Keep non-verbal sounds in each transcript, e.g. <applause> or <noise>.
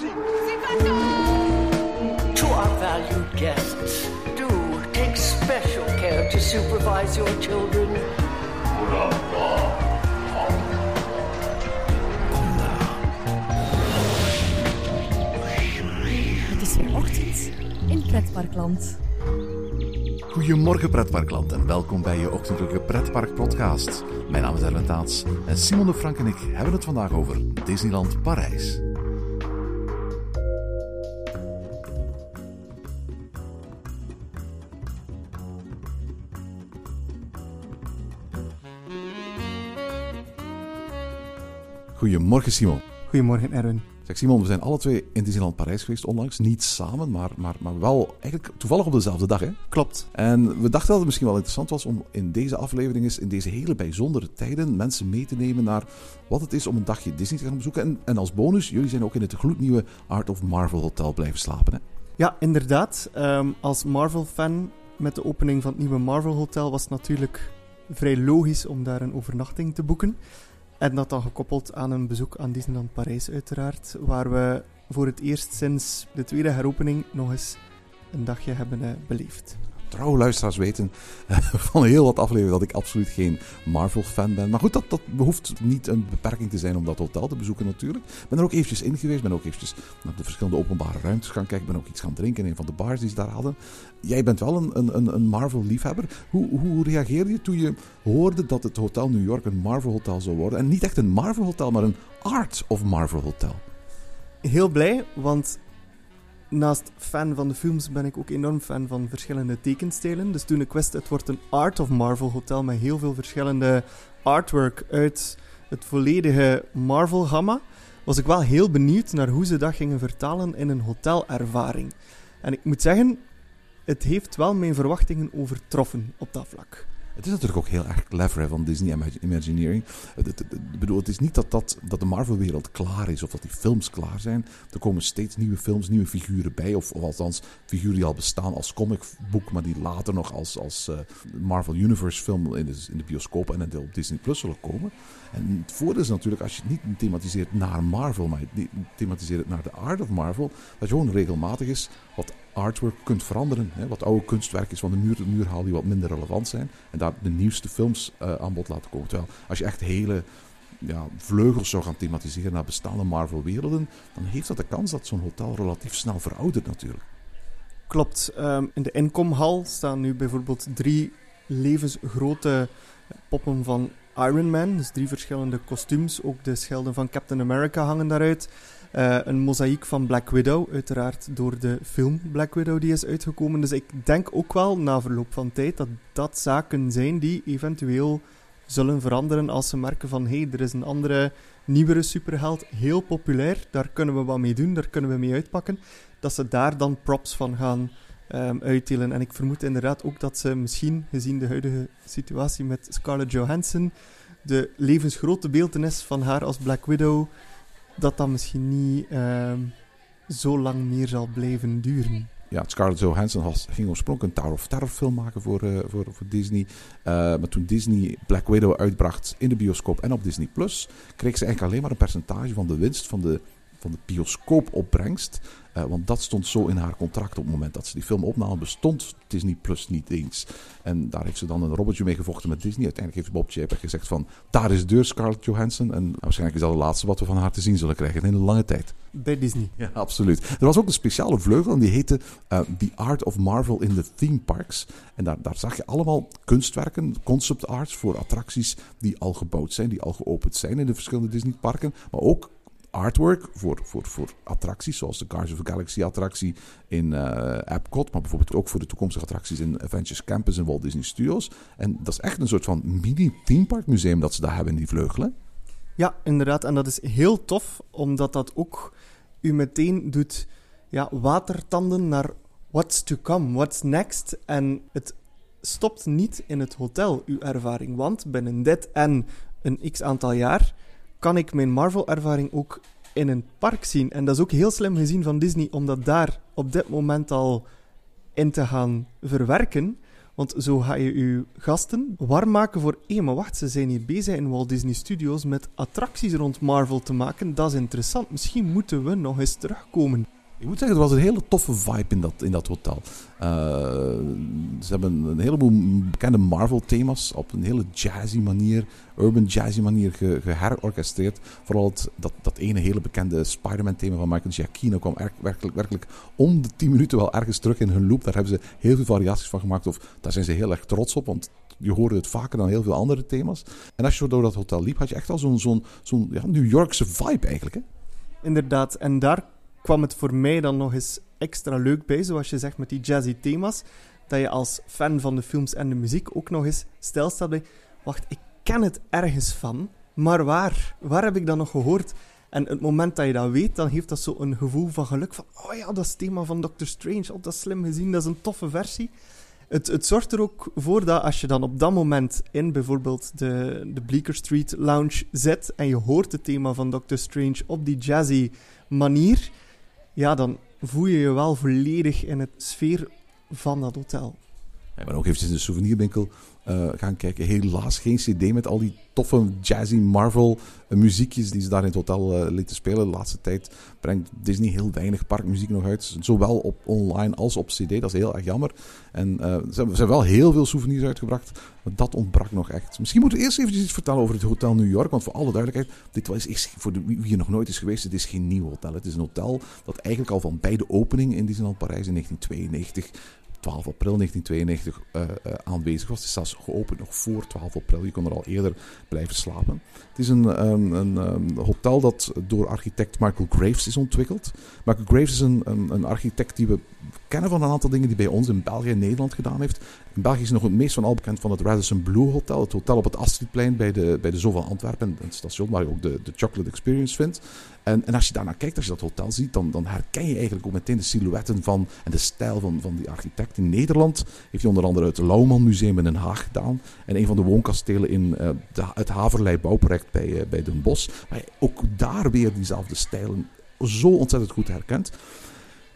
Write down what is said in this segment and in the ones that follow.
To our valued guests, do take special care to supervise your children. Het is weer ochtend in Pretparkland. Goedemorgen pretparkland en welkom bij je ochtendelijke pretpark podcast. Mijn naam is Erwin Taats en Simon de Frank en ik hebben het vandaag over Disneyland Parijs. Goedemorgen Simon. Goedemorgen, Erwin. Zeg Simon, we zijn alle twee in Disneyland Parijs geweest onlangs. Niet samen, maar, maar, maar wel eigenlijk toevallig op dezelfde dag. Hè? Klopt. En we dachten dat het misschien wel interessant was om in deze aflevering eens in deze hele bijzondere tijden mensen mee te nemen naar wat het is om een dagje Disney te gaan bezoeken. En, en als bonus, jullie zijn ook in het gloednieuwe Art of Marvel Hotel blijven slapen. Hè? Ja, inderdaad. Ehm, als Marvel-fan met de opening van het nieuwe Marvel Hotel was het natuurlijk vrij logisch om daar een overnachting te boeken. En dat dan gekoppeld aan een bezoek aan Disneyland Parijs uiteraard, waar we voor het eerst sinds de tweede heropening nog eens een dagje hebben eh, beleefd. Trouwe luisteraars weten eh, <laughs> van heel wat afleveringen dat ik absoluut geen Marvel-fan ben. Maar goed, dat, dat behoeft niet een beperking te zijn om dat hotel te bezoeken natuurlijk. Ik ben er ook eventjes in geweest, ben ook eventjes naar de verschillende openbare ruimtes gaan kijken. ben ook iets gaan drinken in een van de bars die ze daar hadden. Jij bent wel een, een, een Marvel-liefhebber. Hoe, hoe reageerde je toen je hoorde dat het Hotel New York een Marvel-hotel zou worden? En niet echt een Marvel-hotel, maar een Art of Marvel-hotel. Heel blij, want naast fan van de films ben ik ook enorm fan van verschillende tekenstijlen. Dus toen ik wist, het wordt een Art of Marvel hotel met heel veel verschillende artwork uit het volledige Marvel-gamma, was ik wel heel benieuwd naar hoe ze dat gingen vertalen in een hotelervaring. En ik moet zeggen, het heeft wel mijn verwachtingen overtroffen op dat vlak. Het is natuurlijk ook heel erg clever hè, van Disney Imagineering. Ik bedoel, het is niet dat, dat, dat de Marvel-wereld klaar is of dat die films klaar zijn. Er komen steeds nieuwe films, nieuwe figuren bij. Of, of althans, figuren die al bestaan als comicboek, maar die later nog als, als uh, Marvel Universe film in de, in de bioscoop en op Disney Plus zullen komen. En het voordeel is natuurlijk, als je het niet thematiseert naar Marvel, maar je thematiseert het naar de art of Marvel, dat je gewoon regelmatig is wat artwork kunt veranderen. Hè, wat oude kunstwerk is van de muur tot muur haal die wat minder relevant zijn. En daar de nieuwste films uh, aan bod laten komen. Terwijl als je echt hele ja, vleugels zou gaan thematiseren naar bestaande Marvel-werelden, dan heeft dat de kans dat zo'n hotel relatief snel veroudert natuurlijk. Klopt. Um, in de inkomhal staan nu bijvoorbeeld drie levensgrote poppen van Iron Man. Dus drie verschillende kostuums. Ook de schelden van Captain America hangen daaruit. Uh, een mozaïek van Black Widow, uiteraard door de film Black Widow die is uitgekomen. Dus ik denk ook wel na verloop van tijd dat dat zaken zijn die eventueel zullen veranderen als ze merken van hé, hey, er is een andere, nieuwere superheld, heel populair, daar kunnen we wat mee doen, daar kunnen we mee uitpakken. Dat ze daar dan props van gaan um, uitdelen. En ik vermoed inderdaad ook dat ze misschien, gezien de huidige situatie met Scarlett Johansson, de levensgrote beeldenis van haar als Black Widow dat dat misschien niet uh, zo lang meer zal blijven duren. Ja, Scarlett Johansson ging oorspronkelijk een Tower of Terror film maken voor, uh, voor, voor Disney. Uh, maar toen Disney Black Widow uitbracht in de bioscoop en op Disney+, Plus, kreeg ze eigenlijk alleen maar een percentage van de winst van de, van de bioscoopopbrengst. Uh, want dat stond zo in haar contract op het moment dat ze die film opnamen. Bestond Disney Plus niet eens. En daar heeft ze dan een robotje mee gevochten met Disney. Uiteindelijk heeft Bob Chapek gezegd van... Daar is de deur, Scarlett Johansson. En waarschijnlijk is dat het laatste wat we van haar te zien zullen krijgen in een lange tijd. Bij Disney. Ja, absoluut. Er was ook een speciale vleugel en die heette uh, The Art of Marvel in the Theme Parks. En daar, daar zag je allemaal kunstwerken, concept arts voor attracties die al gebouwd zijn, die al geopend zijn in de verschillende Disney parken. Maar ook artwork voor, voor, voor attracties, zoals de Guardians of the Galaxy attractie in uh, Epcot, maar bijvoorbeeld ook voor de toekomstige attracties in Adventures Campus en Walt Disney Studios. En dat is echt een soort van mini themepark museum dat ze daar hebben in die vleugelen. Ja, inderdaad. En dat is heel tof, omdat dat ook u meteen doet ja, watertanden naar what's to come, what's next. En het stopt niet in het hotel, uw ervaring. Want binnen dit en een x aantal jaar kan ik mijn Marvel-ervaring ook in een park zien. En dat is ook heel slim gezien van Disney om dat daar op dit moment al in te gaan verwerken. Want zo ga je je gasten warm maken voor... Hé, maar wacht, ze zijn hier bezig in Walt Disney Studios met attracties rond Marvel te maken. Dat is interessant. Misschien moeten we nog eens terugkomen. Ik moet zeggen, er was een hele toffe vibe in dat, in dat hotel. Uh, ze hebben een heleboel bekende Marvel-thema's op een hele jazzy manier, urban jazzy manier ge, geherorchestreerd. Vooral dat, dat ene hele bekende Spider-Man-thema van Michael Giacchino kwam er, werkelijk, werkelijk om de 10 minuten wel ergens terug in hun loop. Daar hebben ze heel veel variaties van gemaakt. Of daar zijn ze heel erg trots op, want je hoorde het vaker dan heel veel andere thema's. En als je door dat hotel liep, had je echt al zo'n zo'n zo'n ja, New Yorkse vibe eigenlijk. Hè? Inderdaad, en daar kwam het voor mij dan nog eens extra leuk bij, zoals je zegt met die jazzy thema's, dat je als fan van de films en de muziek ook nog eens stelstelt bij, wacht, ik ken het ergens van, maar waar? Waar heb ik dat nog gehoord? En het moment dat je dat weet, dan geeft dat zo een gevoel van geluk van, oh ja, dat is het thema van Doctor Strange, oh, dat is slim gezien, dat is een toffe versie. Het, het zorgt er ook voor dat als je dan op dat moment in bijvoorbeeld de, de Bleecker Street Lounge zit en je hoort het thema van Doctor Strange op die jazzy manier, ja, dan voel je je wel volledig in het sfeer van dat hotel. Ben ook eventjes in de souvenirwinkel uh, gaan kijken. Helaas geen cd met al die toffe jazzy Marvel uh, muziekjes die ze daar in het hotel uh, lieten spelen. De laatste tijd brengt Disney heel weinig parkmuziek nog uit. Zowel op online als op cd. Dat is heel erg jammer. En ze hebben, wel heel veel souvenirs uitgebracht. Maar dat ontbrak nog echt. Misschien moeten we eerst even iets vertellen over het Hotel New York. Want voor alle duidelijkheid, dit is, voor de, wie er nog nooit is geweest, het is geen nieuw hotel. Het is een hotel dat eigenlijk al van bij de opening in Disneyland Parijs in 1992 12 april 1992 uh, uh, aanwezig was. Het is zelfs geopend nog voor 12 april. Je kon er al eerder blijven slapen. Het is een, um, een um, hotel dat door architect Michael Graves is ontwikkeld. Michael Graves is een, een, een, architect die we kennen van een aantal dingen die bij ons in België en Nederland gedaan heeft. In België is nog het meest van al bekend van het Radisson Blue Hotel. Het hotel op het Astridplein bij de, bij de Zoo van Antwerpen. Een station waar je ook de, de Chocolate Experience vindt. En, en als je daarnaar kijkt, als je dat hotel ziet, dan, dan herken je eigenlijk ook meteen de silhouetten van en de stijl van, van die architect. In Nederland heeft hij onder andere het Lauwman Museum in Den Haag gedaan. En een van de woonkastelen in de, het Haverlei bouwproject bij, uh, bij Den Bosch. Waar je ook daar weer diezelfde stijlen zo ontzettend goed herkent.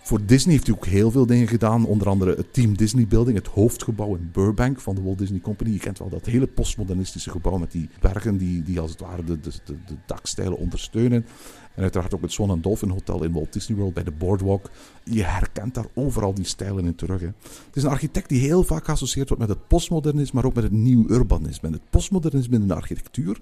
Voor Disney heeft hij ook heel veel dingen gedaan. Onder andere het Team Disney Building, het hoofdgebouw in Burbank van de Walt Disney Company. Je kent wel dat hele postmodernistische gebouw met die bergen die, die als het ware de, de, de, dakstijlen ondersteunen. En uiteraard ook het Swan Dolphin Hotel in Walt Disney World bij de Boardwalk. Je herkent daar overal die stijlen in terug. Hè. Het is een architect die heel vaak geassocieerd wordt met het postmodernisme, maar ook met het nieuw urbanisme. En het postmodernisme in de architectuur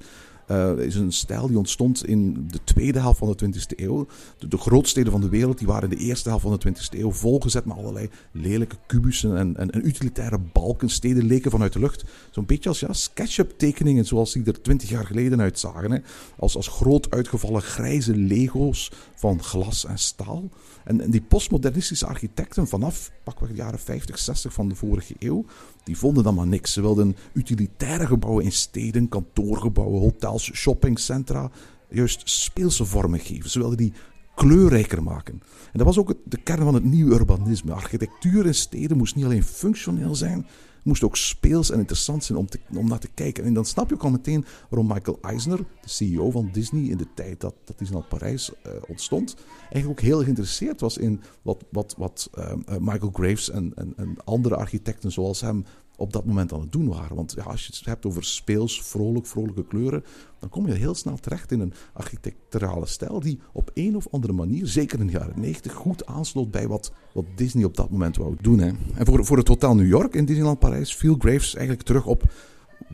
uh, is een stijl die ontstond in de tweede helft van de 20e eeuw. De, de grootsteden van de wereld die waren in de eerste helft van de 20e eeuw volgezet met allerlei lelijke kubussen en, en, utilitaire balken. Steden leken vanuit de lucht. Zo'n beetje als ja, SketchUp tekeningen zoals die er twintig jaar geleden uitzagen. Hè. Als, als groot uitgevallen grijze lego's van glas en staal. En, en die postmodernistische architecten vanaf pakweg de jaren 50, 60 van de vorige eeuw, die vonden dan maar niks. Ze wilden utilitaire gebouwen in steden, kantoorgebouwen, hotels, shoppingcentra, juist speelse vormen geven. Ze wilden die kleurrijker maken. En dat was ook de kern van het nieuwe urbanisme. Architectuur in steden moest niet alleen functioneel zijn, moest ook speels en interessant zijn om, te, om naar te kijken. En dan snap je ook al meteen waarom Michael Eisner, de CEO van Disney in de tijd dat, dat Disneyland Parijs uh, ontstond, eigenlijk ook heel geïnteresseerd was in wat, wat, wat uh, Michael Graves en, en andere architecten zoals hem op dat moment aan het doen waren. Want ja, als je het hebt over speels, vrolijk, vrolijke kleuren, dan kom je heel snel terecht in een architecturale stijl die op een of andere manier, zeker in de jaren 90, goed aansloot bij wat, wat Disney op dat moment wou doen. Hè. En voor, voor het Hotel New York in Disneyland Parijs viel Graves eigenlijk terug op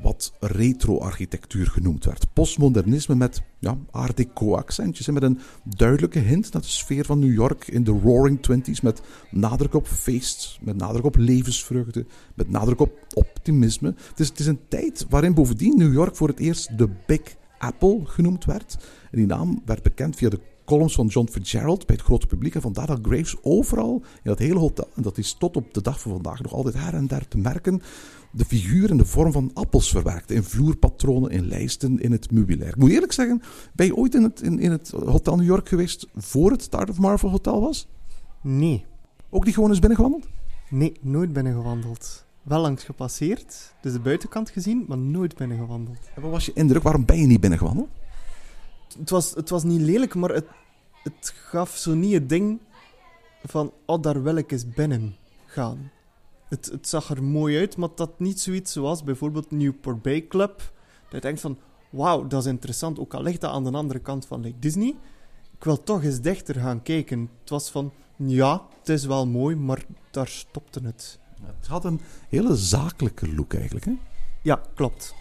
wat retro-architectuur genoemd werd. Postmodernisme met ja, art deco-accentjes en met een duidelijke hint naar de sfeer van New York in de Roaring Twenties met nadruk op feest, met nadruk op levensvreugde, met nadruk op optimisme. Het is, het is een tijd waarin bovendien New York voor het eerst de Big Apple genoemd werd. En die naam werd bekend via de columns van John Fitzgerald bij het grote publiek. En vandaar dat Graves overal in dat hele hotel, en dat is tot op de dag van vandaag nog altijd her en der te merken, de figuur in de vorm van appels verwerkte. In vloerpatronen, in lijsten, in het meubilair. Ik moet eerlijk zeggen, ben je ooit in het, in, in het Hotel New York geweest voor het Start of Marvel Hotel was? Nee. Ook niet gewoon eens binnengewandeld? Nee, nooit binnengewandeld. Wel langs gepasseerd, dus de buitenkant gezien, maar nooit binnengewandeld. En wat was je indruk? Waarom ben je niet binnengewandeld? Het was, het was niet lelijk, maar het, het gaf zo niet het ding van, oh, daar wil ik eens binnen gaan. Het, het zag er mooi uit, maar dat niet zoiets zoals bijvoorbeeld Newport Bay Club. Dat je denkt van, wauw, dat is interessant. Ook al ligt dat aan de andere kant van Lake Disney. Ik wil toch eens dichter gaan kijken. Het was van, ja, het is wel mooi, maar daar stopte het. Het had een hele zakelijke look eigenlijk, hè? Ja, klopt.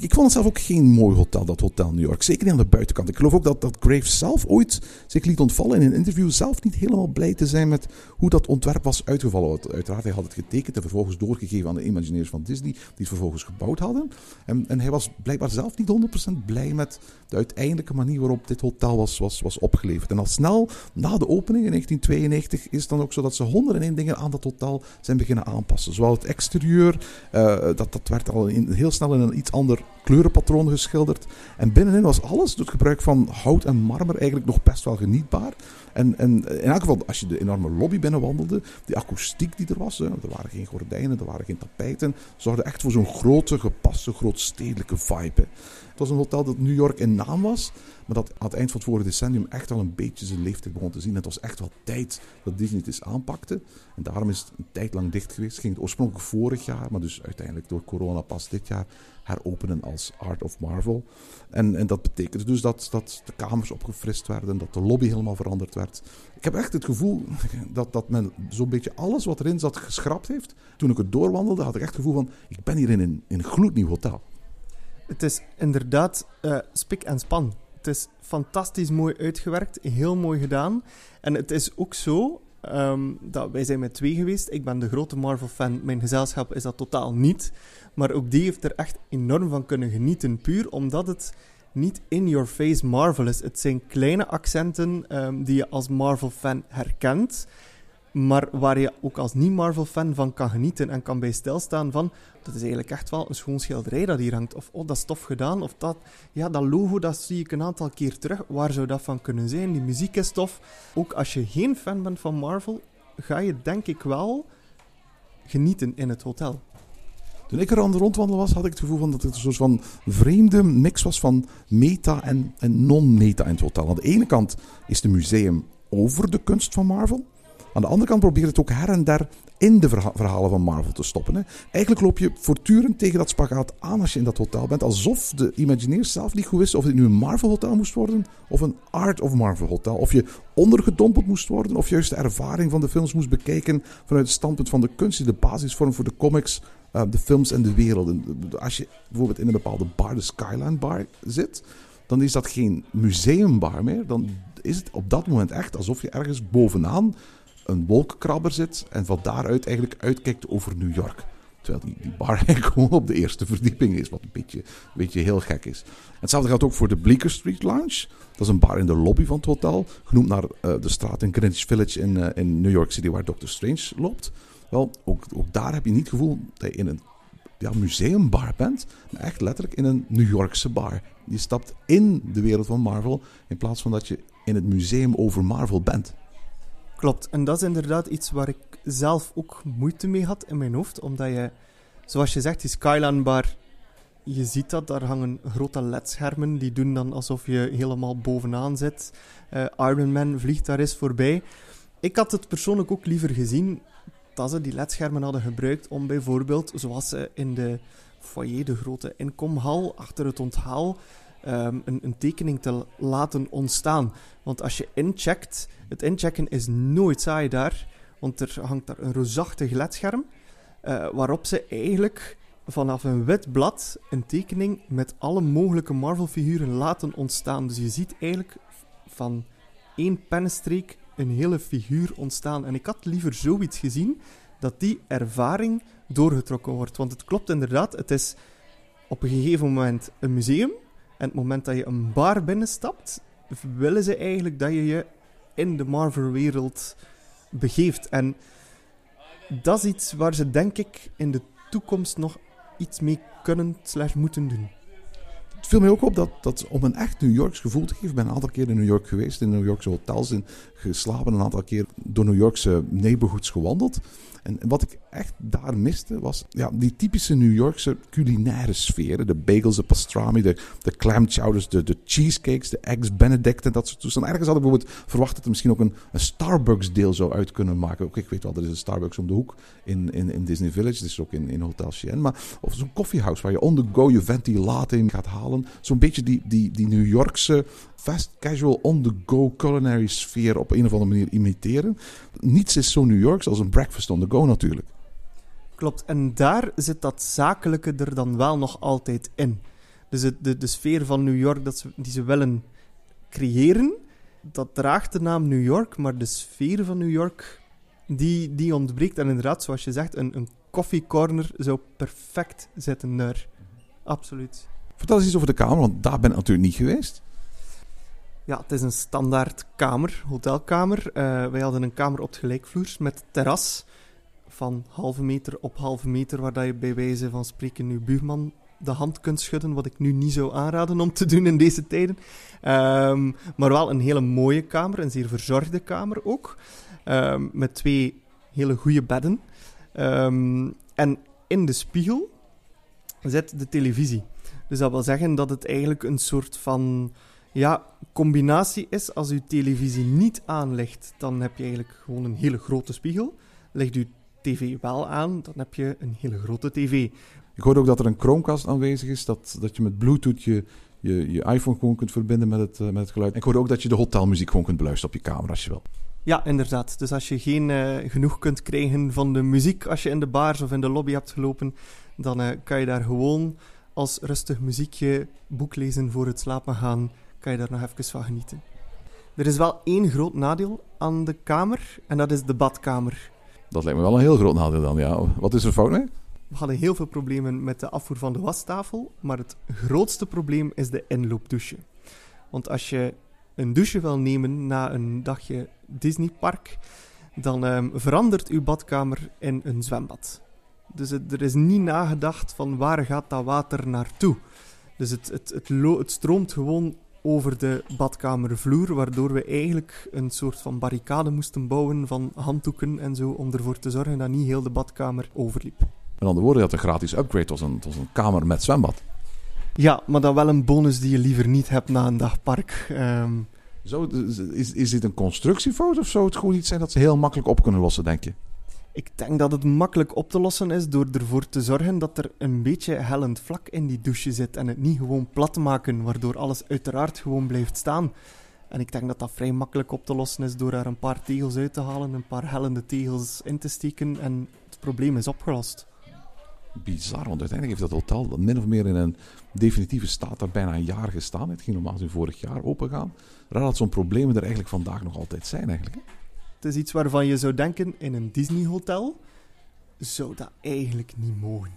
Ik, vond het zelf ook geen mooi hotel, dat Hotel New York. Zeker niet aan de buitenkant. Ik geloof ook dat, dat Graves zelf ooit zich liet ontvallen in een interview. Zelf niet helemaal blij te zijn met hoe dat ontwerp was uitgevallen. Uiteraard, hij had het getekend en vervolgens doorgegeven aan de Imagineers van Disney. Die het vervolgens gebouwd hadden. En, en hij was blijkbaar zelf niet 100% blij met de uiteindelijke manier waarop dit hotel was, was, was opgeleverd. En al snel na de opening in 1992 is het dan ook zo dat ze 101 dingen aan dat hotel zijn beginnen aanpassen. Zowel het exterieur, uh, dat, dat werd al heel snel in een iets ander kleurenpatroon geschilderd. En binnenin was alles door het gebruik van hout en marmer eigenlijk nog best wel genietbaar. En, en in elk geval, als je de enorme lobby binnenwandelde, die akoestiek die er was, er waren geen gordijnen, er waren geen tapijten, zorgde echt voor zo'n grote, gepaste, grootstedelijke vibe. Het was een hotel dat New York in naam was, maar dat aan het eind van het vorige decennium echt al een beetje zijn leeftijd begon te zien. het was echt wel tijd dat Disney het eens aanpakte. En daarom is het een tijd lang dicht geweest. Ging het oorspronkelijk vorig jaar, maar dus uiteindelijk door corona pas dit jaar heropenen als Art of Marvel. En, en dat betekende dus dat, dat de kamers opgefrist werden, dat de lobby helemaal veranderd werd. Ik heb echt het gevoel <laughs> dat, dat men zo'n beetje alles wat erin zat geschrapt heeft. Toen ik het doorwandelde, had ik echt het gevoel van: ik ben hier in een, in een gloednieuw hotel. Het is inderdaad uh, spik en span. Het is fantastisch mooi uitgewerkt, heel mooi gedaan. En het is ook zo um, dat wij zijn met twee geweest. Ik ben de grote Marvel-fan. Mijn gezelschap is dat totaal niet. Maar ook die heeft er echt enorm van kunnen genieten. Puur omdat het niet in-your-face Marvel is. Het zijn kleine accenten um, die je als Marvel-fan herkent. Maar waar je ook als niet-Marvel-fan van kan genieten en kan bij stilstaan van... Dat is eigenlijk echt wel een schoon schilderij dat hier hangt. Of, oh, dat is tof gedaan. Of dat, ja, dat logo, dat zie ik een aantal keer terug. Waar zou dat van kunnen zijn? Die muziek is tof. Ook als je geen fan bent van Marvel, ga je denk ik wel genieten in het hotel. Toen ik er aan de rondwandelen was, had ik het gevoel van dat het een soort van vreemde mix was van meta en, en non-meta in het hotel. Aan de ene kant is het museum over de kunst van Marvel. Aan de andere kant probeert het ook her en der in de verhalen van Marvel te stoppen. Hè. Eigenlijk loop je voortdurend tegen dat spagaat aan als je in dat hotel bent. Alsof de Imagineers zelf niet goed wisten of het nu een Marvel hotel moest worden of een Art of Marvel hotel. Of je ondergedompeld moest worden of juist de ervaring van de films moest bekijken vanuit het standpunt van de kunst die de basis vormt voor de comics, uh, de films en de wereld. Als je bijvoorbeeld in een bepaalde bar, de Skyline Bar, zit, dan is dat geen museumbar meer. Dan is het op dat moment echt alsof je ergens bovenaan een wolkenkrabber zit en van daaruit eigenlijk uitkijkt over New York. Terwijl die, die bar <laughs> eigenlijk gewoon op de eerste verdieping is, wat een beetje, een beetje heel gek is. hetzelfde geldt ook voor de Bleecker Street Lounge. Dat is een bar in de lobby van het hotel, genoemd naar uh, de straat in Greenwich Village in, uh, in New York City, waar Doctor Strange loopt. Wel, ook, ook daar heb je niet het gevoel dat je in een ja, museumbar bent, maar echt letterlijk in een New Yorkse bar. Je stapt in de wereld van Marvel in plaats van dat je in het museum over Marvel bent. Klopt, en dat is inderdaad iets waar ik zelf ook moeite mee had in mijn hoofd, omdat je, zoals je zegt, die Skyline Bar, je ziet dat, daar hangen grote ledschermen, die doen dan alsof je helemaal bovenaan zit. Uh, Iron Man vliegt daar eens voorbij. Ik had het persoonlijk ook liever gezien dat ze die ledschermen hadden gebruikt om bijvoorbeeld, zoals ze in de foyer, de grote inkomhal, achter het onthaal, um, een, tekening te laten ontstaan. Want als je incheckt, het inchecken is nooit saai daar, want er hangt daar een roosachtig ledscherm, uh, waarop ze eigenlijk vanaf een wit blad een tekening met alle mogelijke Marvel-figuren laten ontstaan. Dus je ziet eigenlijk van één pennenstreek een hele figuur ontstaan. En ik had liever zoiets gezien, dat die ervaring doorgetrokken wordt. Want het klopt inderdaad, het is op een gegeven moment een museum, en het moment dat je een bar binnenstapt, willen ze eigenlijk dat je je in de Marvel-wereld begeeft. En dat is iets waar ze, denk ik, in de toekomst nog iets mee kunnen slash moeten doen. Het viel mij ook op dat, dat om een echt New Yorks gevoel te geven, ik ben een aantal keer in New York geweest, in New Yorkse hotels in, geslapen, een aantal keer door New Yorkse neighborhoods gewandeld. En wat ik echt daar miste was ja, die typische New Yorkse culinaire sfeer. De bagels, de pastrami, de, de clam chowders, de, de cheesecakes, de eggs benedict en dat soort toestanden. Ergens had ik bijvoorbeeld verwacht dat er misschien ook een, een Starbucks deel zou uit kunnen maken. Ook ik weet wel, er is een Starbucks om de hoek in, in, in Disney Village. Is ook in, in Hotel Chien. Maar of zo'n koffiehuis waar je on the go je venti latte in gaat halen. Zo'n beetje die, die, die New Yorkse fast casual on the go culinary sfeer een of andere manier imiteren. Niets is zo New Yorks als een breakfast on the go natuurlijk. Klopt, en daar zit dat zakelijke er dan wel nog altijd in. Dus het, de, de sfeer van New York dat ze, die ze willen creëren, dat draagt de naam New York, maar de sfeer van New York, die, die ontbreekt. En inderdaad, zoals je zegt, een, een koffiecorner zou perfect zitten daar. Absoluut. Vertel eens iets over de kamer, want daar ben ik natuurlijk niet geweest. Ja, het is een standaard kamer, hotelkamer. Uh, wij hadden een kamer op het gelijkvloers met terras van halve meter op halve meter, waar je bij wijze van spreken nu buurman de hand kunt schudden, wat ik nu niet zou aanraden om te doen in deze tijden. Um, maar wel een hele mooie kamer, een zeer verzorgde kamer ook, um, met twee hele goede bedden. Um, en in de spiegel zit de televisie. Dus dat wil zeggen dat het eigenlijk een soort van ja, combinatie is. Als uw televisie niet aanlegt, dan heb je eigenlijk gewoon een hele grote spiegel. Legt uw tv wel aan, dan heb je een hele grote tv. Ik hoorde ook dat er een Chromecast aanwezig is, dat, dat je met Bluetooth je, je, je iPhone gewoon kunt verbinden met het, uh, met het geluid. En ik hoorde ook dat je de hotelmuziek gewoon kunt beluisteren op je kamer als je wil. Ja, inderdaad. Dus als je geen uh, genoeg kunt krijgen van de muziek als je in de bars of in de lobby hebt gelopen, dan uh, kan je daar gewoon als rustig muziekje boek lezen voor het slapen gaan, kan je daar nog even van genieten. Er is wel één groot nadeel aan de kamer, en dat is de badkamer. Dat lijkt me wel een heel groot nadeel dan, ja. Wat is er fout mee? We hadden heel veel problemen met de afvoer van de wastafel, maar het grootste probleem is de inloopdouche. Want als je een douche wil nemen na een dagje Disneypark, dan um, verandert uw badkamer in een zwembad. Dus het, er is niet nagedacht van waar gaat dat water naartoe. Dus het, het, het, het stroomt gewoon over de badkamervloer, waardoor we eigenlijk een soort van barricade moesten bouwen van handdoeken en zo, om ervoor te zorgen dat niet heel de badkamer overliep. Met andere woorden, dat een gratis upgrade was een, een kamer met zwembad. Ja, maar dan wel een bonus die je liever niet hebt na een dag park. Um... Zo, is, is dit een constructiefout of zou het gewoon iets zijn dat ze heel makkelijk op kunnen lossen, denk je? Ik denk dat het makkelijk op te lossen is door ervoor te zorgen dat er een beetje hellend vlak in die douche zit en het niet gewoon plat maken, waardoor alles uiteraard gewoon blijft staan. En ik denk dat dat vrij makkelijk op te lossen is door er een paar tegels uit te halen, een paar hellende tegels in te steken en het probleem is opgelost. Bizar, want uiteindelijk heeft dat hotel min of meer in een definitieve staat daar bijna een jaar gestaan. Het ging normaal gezien vorig jaar opengaan. Raar dat zo'n problemen er eigenlijk vandaag nog altijd zijn eigenlijk. Het is iets waarvan je zou denken in een Disney-hotel zou dat eigenlijk niet mogen.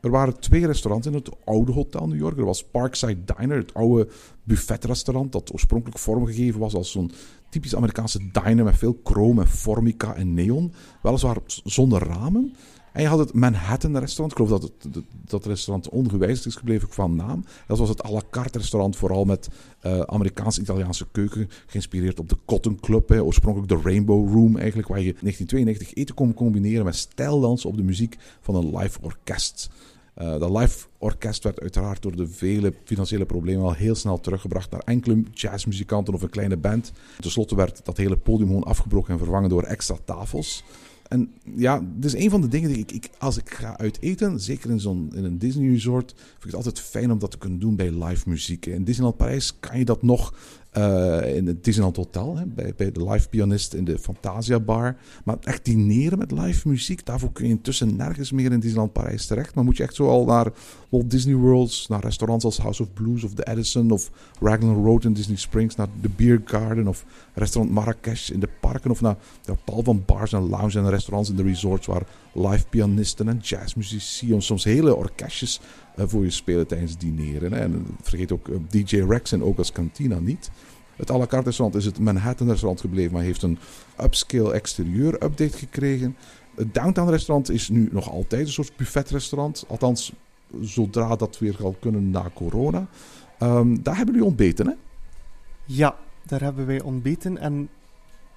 Er waren twee restaurants in het oude Hotel New York. Er was Parkside Diner, het oude buffetrestaurant dat oorspronkelijk vormgegeven was als zo'n typisch Amerikaanse diner met veel chroom en formica en neon. Weliswaar zonder ramen. En je had het Manhattan restaurant. Ik geloof dat het, dat restaurant ongewijzigd is gebleven qua naam. Dat was het à la carte restaurant, vooral met uh, Amerikaans-Italiaanse keuken. Geïnspireerd op de Cotton Club. Oorspronkelijk de Rainbow Room eigenlijk. Waar je 1992 eten kon combineren met stijldansen op de muziek van een live orkest. Uh, dat live orkest werd uiteraard door de vele financiële problemen al heel snel teruggebracht naar enkele jazzmuzikanten of een kleine band. Ten slotte werd dat hele podium gewoon afgebroken en vervangen door extra tafels. En ja, dus een van de dingen die ik, ik als ik ga uit eten, zeker in, zo'n, in een Disney resort, vind ik het altijd fijn om dat te kunnen doen bij live muziek. In Disneyland Parijs kan je dat nog uh, in het Disneyland Hotel, hè, bij, bij de live pianist in de Fantasia Bar. Maar echt dineren met live muziek, daarvoor kun je intussen nergens meer in Disneyland Parijs terecht. Maar moet je echt zo al naar Walt Disney Worlds, naar restaurants als House of Blues of The Edison of Raglan Road in Disney Springs, naar de Beer Garden of restaurant Marrakesh in de parken of naar de tal van bars en lounges en restaurants in de resorts waar live pianisten en jazzmuzici en soms hele orkestjes uh, voor je spelen tijdens dineren. En vergeet ook uh, DJ Rex en ook als kantina niet. Het à la carte restaurant is het Manhattan restaurant gebleven, maar heeft een upscale exterieur update gekregen. Het Downtown restaurant is nu nog altijd een soort buffetrestaurant. Althans, zodra dat weer zal kunnen na corona. Um, daar hebben jullie ontbeten, hè? Ja, daar hebben wij ontbeten. En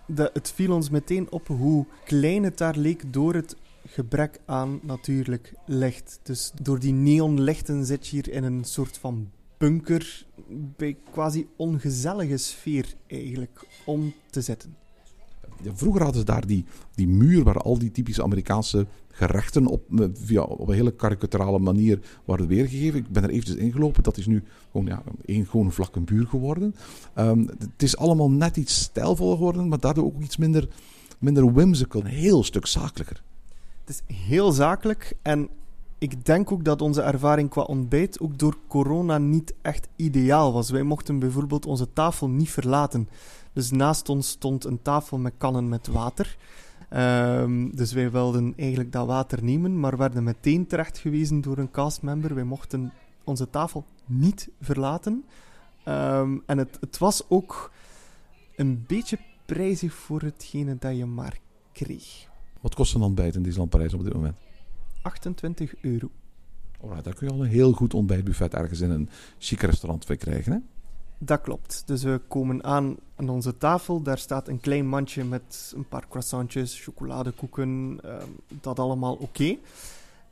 de, het viel ons meteen op hoe klein het daar leek door het gebrek aan natuurlijk licht. Dus door die neonlichten zit je hier in een soort van bunker, bij quasi ongezellige sfeer eigenlijk, om te zitten. Vroeger hadden ze daar die, die muur waar al die typische Amerikaanse gerechten op, eh, via, op een hele karikaturale manier worden weergegeven. Ik ben er eventjes ingelopen. Dat is nu gewoon ja, één gewoon vlakke muur geworden. Ehm, het is allemaal net iets stijlvoller geworden, maar daardoor ook iets minder, minder whimsical. Een heel stuk zakelijker. Het is heel zakelijk en ik denk ook dat onze ervaring qua ontbijt ook door corona niet echt ideaal was. Wij mochten bijvoorbeeld onze tafel niet verlaten. Dus naast ons stond een tafel met kannen met water. Ehm, dus wij wilden eigenlijk dat water nemen, maar werden meteen terechtgewezen door een castmember. Wij mochten onze tafel niet verlaten. Ehm, en het, het was ook een beetje prijzig voor hetgene dat je maar kreeg. Wat kost een ontbijt in Disneyland Parijs op dit moment? 28 euro. Alright, daar kun je al een heel goed ontbijtbuffet ergens in een chic restaurant voor krijgen. Hè? Dat klopt. Dus we komen aan aan onze tafel. Daar staat een klein mandje met een paar croissantjes, chocoladekoeken, ehm, dat allemaal oké.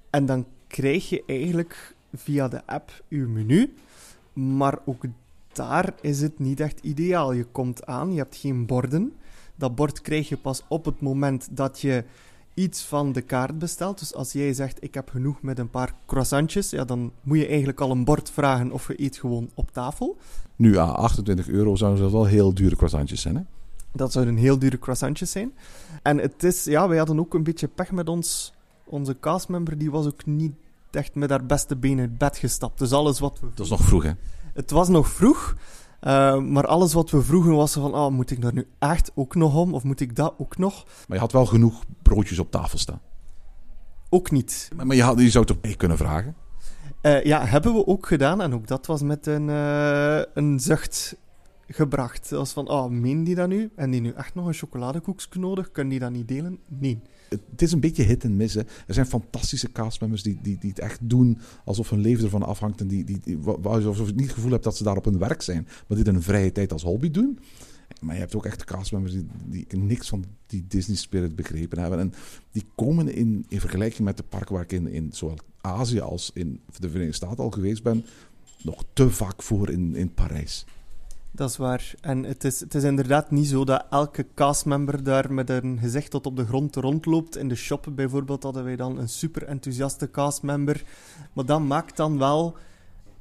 En dan krijg je eigenlijk via de app uw menu. Maar ook daar is het niet echt ideaal. Je komt aan, je hebt geen borden. Dat bord krijg je pas op het moment dat je iets van de kaart bestelt. Dus als jij zegt, ik heb genoeg met een paar croissantjes, ja, dan moet je eigenlijk al een bord vragen of je eet gewoon op tafel. Nu, à 28 euro zouden dat wel heel dure croissantjes zijn, hè? Dat zouden heel dure croissantjes zijn. En het is, ja, wij hadden ook een beetje pech met ons. Onze castmember, die was ook niet echt met haar beste benen uit bed gestapt. Dus alles wat we... Dat is nog vroeg, hè? Het was nog vroeg, uh, maar alles wat we vroegen was van, oh, moet ik daar nu echt ook nog om? Of moet ik dat ook nog? Maar je had wel genoeg broodjes op tafel staan. Ook niet. Maar, maar je, had, je zou toch mee kunnen vragen? Uh, ja, hebben we ook gedaan. En ook dat was met een, uh, een zucht gebracht. Dat was van, oh, meen die dat nu? En die nu echt nog een chocoladekoekje nodig? Kunnen die dat niet delen? Nee. Het is een beetje hit en miss. Hè. Er zijn fantastische castmembers die, die, die het echt doen alsof hun leven ervan afhangt. En die, die, die, alsof je niet het gevoel hebt dat ze daar op hun werk zijn. Maar in een vrije tijd als hobby doen. Maar je hebt ook echt castmembers die, die niks van die Disney Spirit begrepen hebben. En die komen in, in vergelijking met de parken waar ik in, in zowel Azië als in de Verenigde Staten al geweest ben, nog te vaak voor in, in Parijs. Dat is waar. En het is, het is inderdaad niet zo dat elke castmember daar met een gezicht tot op de grond rondloopt. In de shop bijvoorbeeld hadden wij dan een super enthousiaste castmember. Maar dat maakt dan wel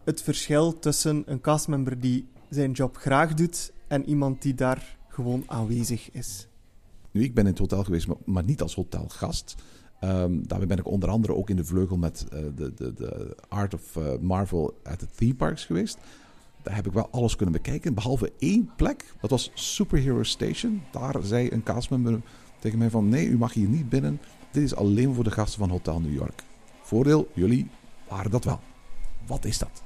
het verschil tussen een castmember die zijn job graag doet en iemand die daar gewoon aanwezig is. Nu, ik ben in het hotel geweest, maar niet als hotelgast. Um, daarbij ben ik onder andere ook in de vleugel met uh, de, de, de Art of uh, Marvel at the Theme Parks geweest. Daar heb ik wel alles kunnen bekijken, behalve één plek. Dat was Superhero Station. Daar zei een castmember tegen mij van... Nee, u mag hier niet binnen. Dit is alleen voor de gasten van Hotel New York. Voordeel, jullie waren dat wel. Wat is dat?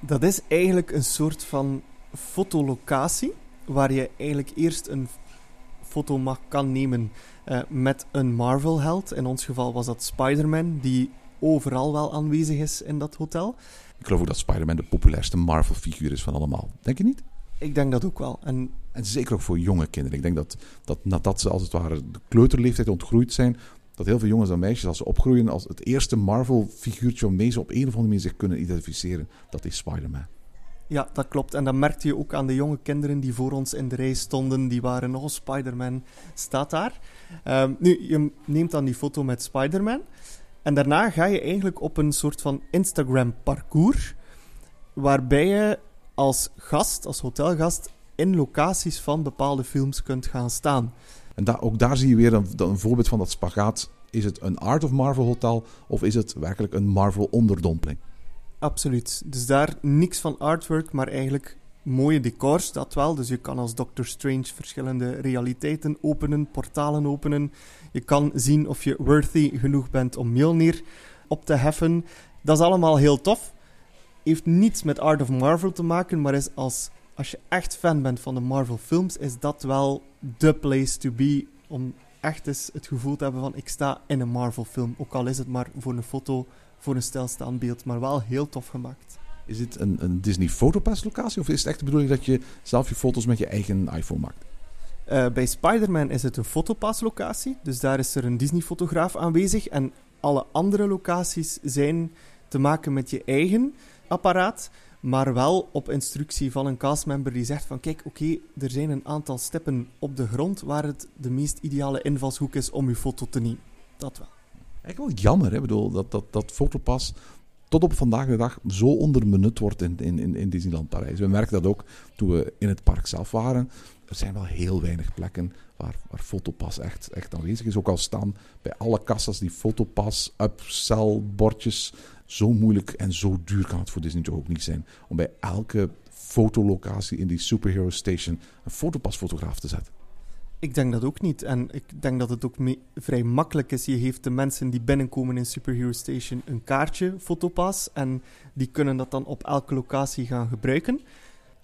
Dat is eigenlijk een soort van fotolocatie... waar je eigenlijk eerst een foto mag kan nemen uh, met een Marvel-held. In ons geval was dat Spider-Man, die overal wel aanwezig is in dat hotel. Ik geloof ook dat Spider-Man de populairste Marvel-figuur is van allemaal. Denk je niet? Ik denk dat ook wel. En, en zeker ook voor jonge kinderen. Ik denk dat, dat nadat ze als het ware de kleuterleeftijd ontgroeid zijn, dat heel veel jongens en meisjes als ze opgroeien als het eerste Marvel-figuurtje waarmee ze op een of andere manier zich kunnen identificeren, dat is Spider-Man. Ja, dat klopt. En dat merkte je ook aan de jonge kinderen die voor ons in de rij stonden. Die waren nog Spider-Man staat daar. Um, nu, je neemt dan die foto met Spider-Man. En daarna ga je eigenlijk op een soort van Instagram-parcours. Waarbij je als gast, als hotelgast, in locaties van bepaalde films kunt gaan staan. En ook daar zie je weer een, een voorbeeld van dat spagaat. Is het een Art of Marvel hotel of is het werkelijk een Marvel onderdompeling? Absoluut. Dus daar niks van artwork, maar eigenlijk mooie decors, dat wel. Dus je kan als Doctor Strange verschillende realiteiten openen, portalen openen. Je kan zien of je worthy genoeg bent om Mjolnir op te heffen. Dat is allemaal heel tof. Heeft niets met Art of Marvel te maken, maar is als, als je echt fan bent van de Marvel films, is dat wel the place to be om echt eens het gevoel te hebben van ik sta in een Marvel film. Ook al is het maar voor een foto voor een stilstaand beeld, maar wel heel tof gemaakt. Is dit een, een Disney Photopass locatie of is het echt de bedoeling dat je zelf je foto's met je eigen iPhone maakt? Uh, bij Spider-Man is het een fotopaslocatie, dus daar is er een Disney-fotograaf aanwezig. En alle andere locaties zijn te maken met je eigen apparaat, maar wel op instructie van een castmember die zegt van kijk, oké, er zijn een aantal steppen op de grond waar het de meest ideale invalshoek is om je foto te nemen. Dat wel. Eigenlijk wel jammer, hè? Bedoel, dat, dat, dat fotopas tot op vandaag de dag zo onderbenut wordt in, in, in Disneyland Parijs. We merken dat ook toen we in het park zelf waren. Er zijn wel heel weinig plekken waar, waar Fotopas echt, echt aanwezig is. Ook al staan bij alle kassas die Fotopas, upsell, bordjes. Zo moeilijk en zo duur kan het voor Disney toch ook niet zijn. Om bij elke fotolocatie in die Superhero Station een fotopasfotograaf te zetten. Ik denk dat ook niet. En ik denk dat het ook vrij makkelijk is. Je geeft de mensen die binnenkomen in Superhero Station een kaartje, fotopas. En die kunnen dat dan op elke locatie gaan gebruiken.